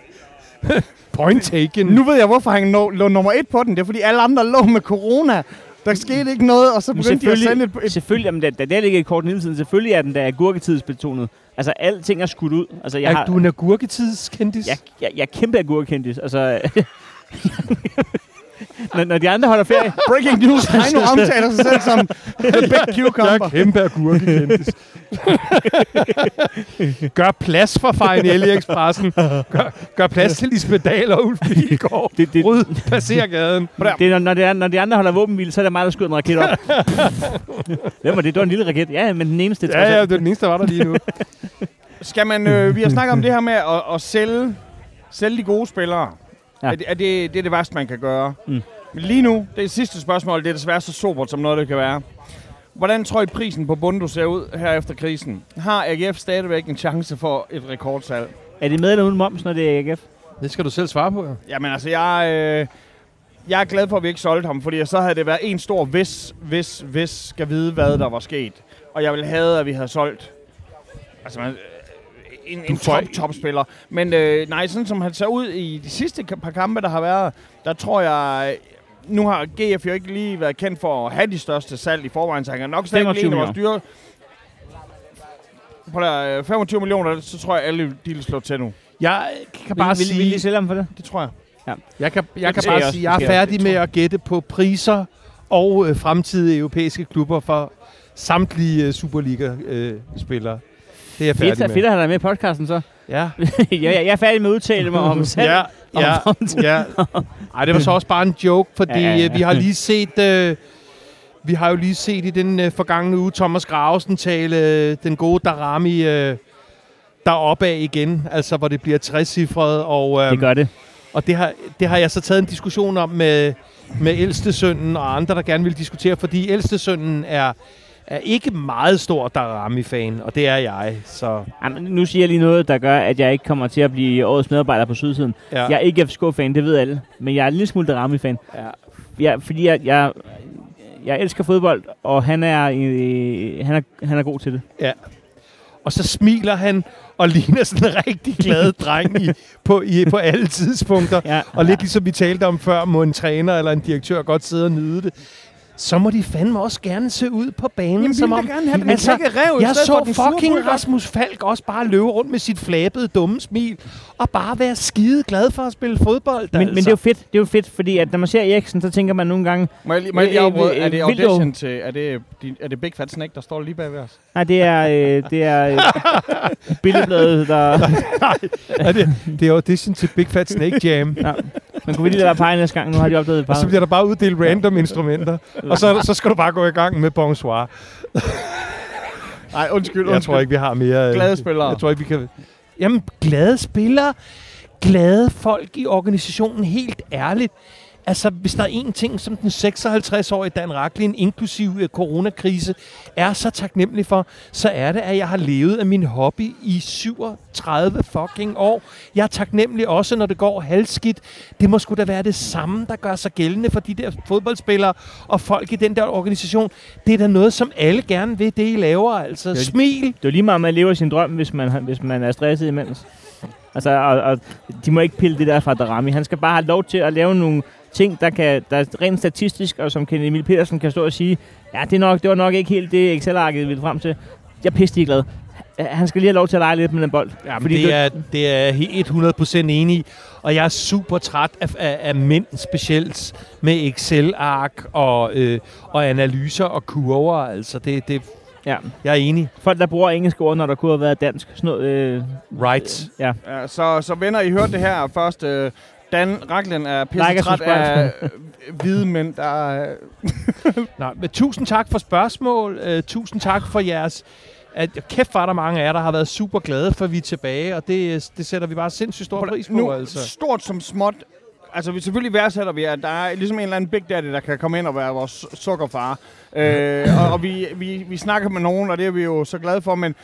Point taken. Nu ved jeg, hvorfor han lå, lå nummer et på den. Det er, fordi alle andre lå med corona. Der skete ikke noget, og så begyndte de at sende et, et selvfølgelig jamen, der, der, der ligger i kort hele tiden. Selvfølgelig er den der agurketidsbetonet. Altså, alting er skudt ud. Altså, jeg er har, du en agurketidskendis? jeg, jeg, jeg er kæmpe agurkendis. Altså, <laughs> <laughs> når, når de andre holder ferie, breaking news. Heino omtaler sig selv som <laughs> the big Jeg cucumber. er kæmpe agurkekendis. <laughs> gør plads for Fejn i Expressen. Gør, gør plads til Lisbeth Dahl og Ulf Pilgaard. det, det, Ryd, passer gaden. det, er, når, når, det er, når de andre holder våbenhvile, så er det mig, der skyder en raket op. Hvem var det? Det var en lille raket. Ja, men den eneste. Ja, ja, det er den eneste, der var der lige nu. Skal man, øh, vi har snakket om det her med at, at sælge, sælge de gode spillere. Ja. Ja. Er, det, er det, det er det værste, man kan gøre. Mm. Men lige nu, det sidste spørgsmål, det er desværre så sobert, som noget det kan være. Hvordan tror I prisen på Bundo ser ud her efter krisen? Har AGF stadigvæk en chance for et rekordsalg? Er det med eller uden moms, når det er AGF? Det skal du selv svare på, jo. Jamen altså, jeg, øh, jeg er glad for, at vi ikke solgte ham, fordi så havde det været en stor hvis, hvis, hvis skal vide, hvad der var sket. Og jeg ville have, at vi havde solgt altså, man, en, en top, top spiller. Men øh, nej, sådan som han ser ud i de sidste par kampe, der har været, der tror jeg... Nu har GF jo ikke lige været kendt for at have de største salg i forvejen, så han kan nok stadig 25 blive en af vores dyre. På der, øh, 25 millioner, så tror jeg, alle de vil slå til nu. Jeg kan bare vil, vil, vil I sige, sælge ham for det? Det tror jeg. jeg kan, jeg kan bare også. sige, jeg er færdig med at gætte på priser og øh, fremtidige europæiske klubber for samtlige øh, Superliga-spillere. Det er jeg Fedt, færdig at med. fedt, at han er med i podcasten så. Ja, <laughs> jeg, jeg er færdig med at udtale mig om <laughs> salg. ja, ja, om ja. Ej, det var så også bare en joke, fordi Ja, ja, ja. øh, vi har lige set... Øh, vi har jo lige set i den øh, forgangne uge Thomas Gravesen tale øh, den gode Darami øh, deroppe af igen, altså hvor det bliver 60 og, øh, Det gør det. og det har, det har jeg så taget en diskussion om med, med ældste sønnen og andre, der gerne vil diskutere, fordi ældste sønnen er, er ikke meget stor Darami-fan, og det er jeg, så Jamen, nu siger jeg lige noget, der gør, at jeg ikke kommer til at blive årets medarbejder på Sydsiden. ja. Jeg er ikke FCK-fan, det ved alle. Men jeg er en lille smule Darami-fan. ja. Jeg, fordi jeg, jeg, jeg elsker fodbold, og han er, øh, han, er, han er god til det. Og så smiler han og <laughs> ligner sådan en rigtig glad dreng i, på, i, på alle tidspunkter. Ja. Og lidt ligesom vi talte om før, må en træner eller en direktør godt sidde og nyde det. Så må de fandme også gerne se ud på banen, Jamen, som om... gerne have den Altså, altså, rev, Jeg så fucking. Rasmus Falk også bare løbe rundt med sit flabede dumme smil, og bare være skide glad for at spille fodbold. Men, men det er jo fedt, det er jo fedt, fordi at når man ser Eriksen, så tænker man nogle gange, Må jeg lige, må jeg lige Øh, afbryde? øh, Er det øh, audition til... Er det, er det Big Fat Snake, der står lige bag ved os? nej, det er, øh, det er øh, <laughs> billedbladet, der... <laughs> er det, det er audition til Big Fat Snake Jam. Ja. Men kunne vi lige lade være pege næste gang? Nu har de opdaget et Og så bliver der bare uddelt random instrumenter. Og så, så skal du bare gå i gang med bonsoir. Nej, undskyld, Jeg tror ikke, vi har mere... øh, Glade spillere. Jeg tror ikke, vi kan... Jamen, glade spillere. Glade folk i organisationen. Helt ærligt. Altså, hvis der er en ting, som den 56-årige Dan Raklin, inklusive coronakrise, er så taknemmelig for, så er det, at jeg har levet af min hobby i 37 fucking år. Jeg er taknemmelig også, når det går halvskidt. Det må sgu da være det samme, der gør sig gældende for de der fodboldspillere og folk i den der organisation. Det er da noget, som alle gerne vil, det I laver. Altså, Ja, smil. Det er lige meget, man lever sin drøm, hvis man, hvis man er stresset imens. Altså, og, og de må ikke pille det der fra Darami. Han skal bare have lov til at lave nogle ting, der, kan, der er rent statistisk, og som Ken Emil Petersen kan stå og sige, ja, det, er nok, det var nok ikke helt det Excel-arket, vi ville frem til. Jeg er pisse glad. Han skal lige have lov til at lege lidt med den bold. Ja, Fordi det, er, det er jeg helt 100% enig i. Og jeg er super træt af, af, af mænd specielt med Excel-ark og, øh, og analyser og kurver. Altså, det, det, Ja. jeg er enig. Folk, der bruger engelske ord, når der kunne have været dansk. Sådan noget, øh, Right. ja. Ja, så, så venner, I hørte det her først. Øh, Dan Raklen er pisse Like træt af øh, hvide mænd, der... Øh, <laughs> Nå, men tusind tak for spørgsmål. Uh, tusind tak for jeres... At, kæft, var der mange af jer, der har været super glade for, at vi er tilbage, og det, det sætter vi bare sindssygt stor pris på. nu, altså. stort som småt. Altså, vi selvfølgelig værdsætter vi, at der er ligesom en eller anden big daddy, der kan komme ind og være vores sukkerfar. Øh, og og vi, vi, vi snakker med nogen, og det er vi jo så glade for, men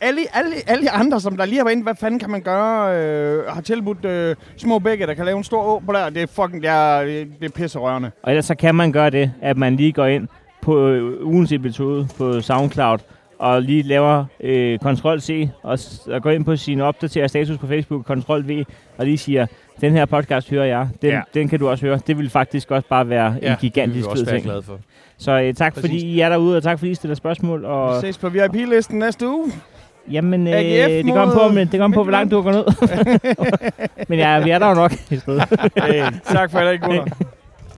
alle, alle, alle andre, som der lige har været inde, hvad fanden kan man gøre, øh, har tilbudt øh, små bække, der kan lave en stor å på der, det er fucking, det er, det er pisserørende. Og ellers så kan man gøre det, at man lige går ind på øh, ugens episode på SoundCloud, og lige laver øh, Ctrl-C, og, og går ind på sin opdaterede status på Facebook, Ctrl-V, og lige siger, den her podcast hører jeg, den, Ja. den kan du også høre. Det vil faktisk også bare være ja, en gigantisk fed ting. for. Så øh, tak Præcis. fordi I er derude, og tak fordi I stiller spørgsmål. Vi Og, ses på VIP-listen næste uge. jamen, øh, det kommer på, men det kommer på, hvor langt du går ned. <laughs> men ja, vi er der jo nok i stedet. Hey, tak for i dag, gutter.